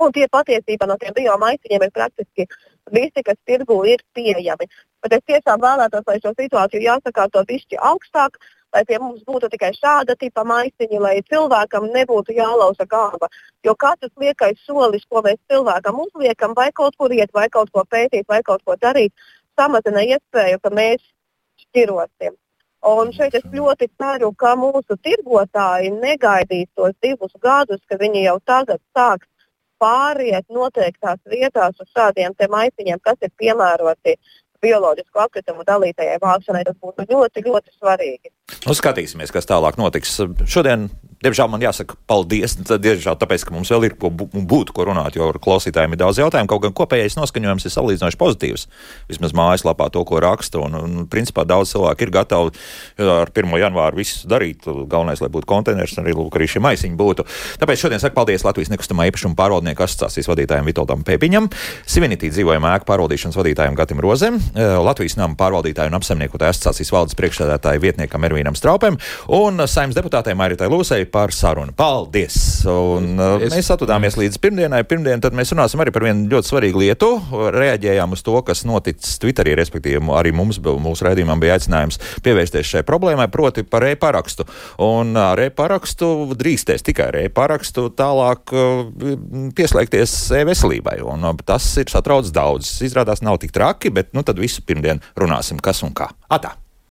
Un tie patiesībā no tiem biomaisiņiem ir praktiski visi, kas tirgu ir pieejami. Bet es tiešām vēlētos, lai šo situāciju jāsakārto pišķi augstāk, lai pie mums būtu tikai šāda tipa maisiņi, lai cilvēkam nebūtu jālauza galva. Jo katrs liekais solis, ko mēs cilvēkam uzliekam, vai kaut kur iet, vai kaut ko pētīt, vai kaut ko darīt, samazina iespēju, ka mēs šķirosim. Un šeit es ļoti ceru, ka mūsu tirgotāji negaidīs tos divus gadus, ka viņi jau tagad sāks pāriet noteiktās vietās uz šādiem maisiņiem, kas ir piemēroti bioloģisku atkritumu dalītajai vākšanai. Tas būtu ļoti, ļoti svarīgi. Nu, skatīsimies, kas tālāk notiks. Šodien Diemžēl man jāsaka paldies. Diemžēl tāpēc, ka mums vēl ir ko būtu ko runāt, jo ar klausītājiem ir daudz jautājumu. Kaut gan kopējais noskaņojums ir salīdzinoši pozitīvs. Vismaz mājaslapā to, ko raksta. Un, un principā daudz cilvēku ir gatavi ar 1. janvāru visu darīt. Galvenais, lai būtu konteiners, arī, lūk, arī šie maisiņi būtu. Tāpēc šodien saku paldies Latvijas nekustamā īpašuma pārvaldnieku asociācijas vadītājiem Vitoldam Pēpiņam, Sivinitī dzīvojamā ēku pārvaldīšanas vadītājiem Gatim Rozem, eh, Latvijas nama pārvaldītāju un apsaimniekotāju asociācijas valdes priekšsēdētāju vietniekam Ervīnam Straupem un saimnes deputātei Mairitai Lūsei par sarunu. Paldies! Un, uh, es... Mēs atvedāmies līdz pirmdienai. Pirmdien tad mēs runāsim arī par vienu ļoti svarīgu lietu. Reaģējām uz to, kas noticis Twitterī, respektīvi arī mums, mūsu raidījumam bija aicinājums pievērsties šai problēmai, proti par e-parakstu. Un ar e-parakstu drīkstēs tikai ar e-parakstu tālāk uh, pieslēgties e-veselībai. Un uh, tas ir satrauc daudz. Izrādās nav tik traki, bet nu tad visu pirmdien runāsim, kas un kā. Atā!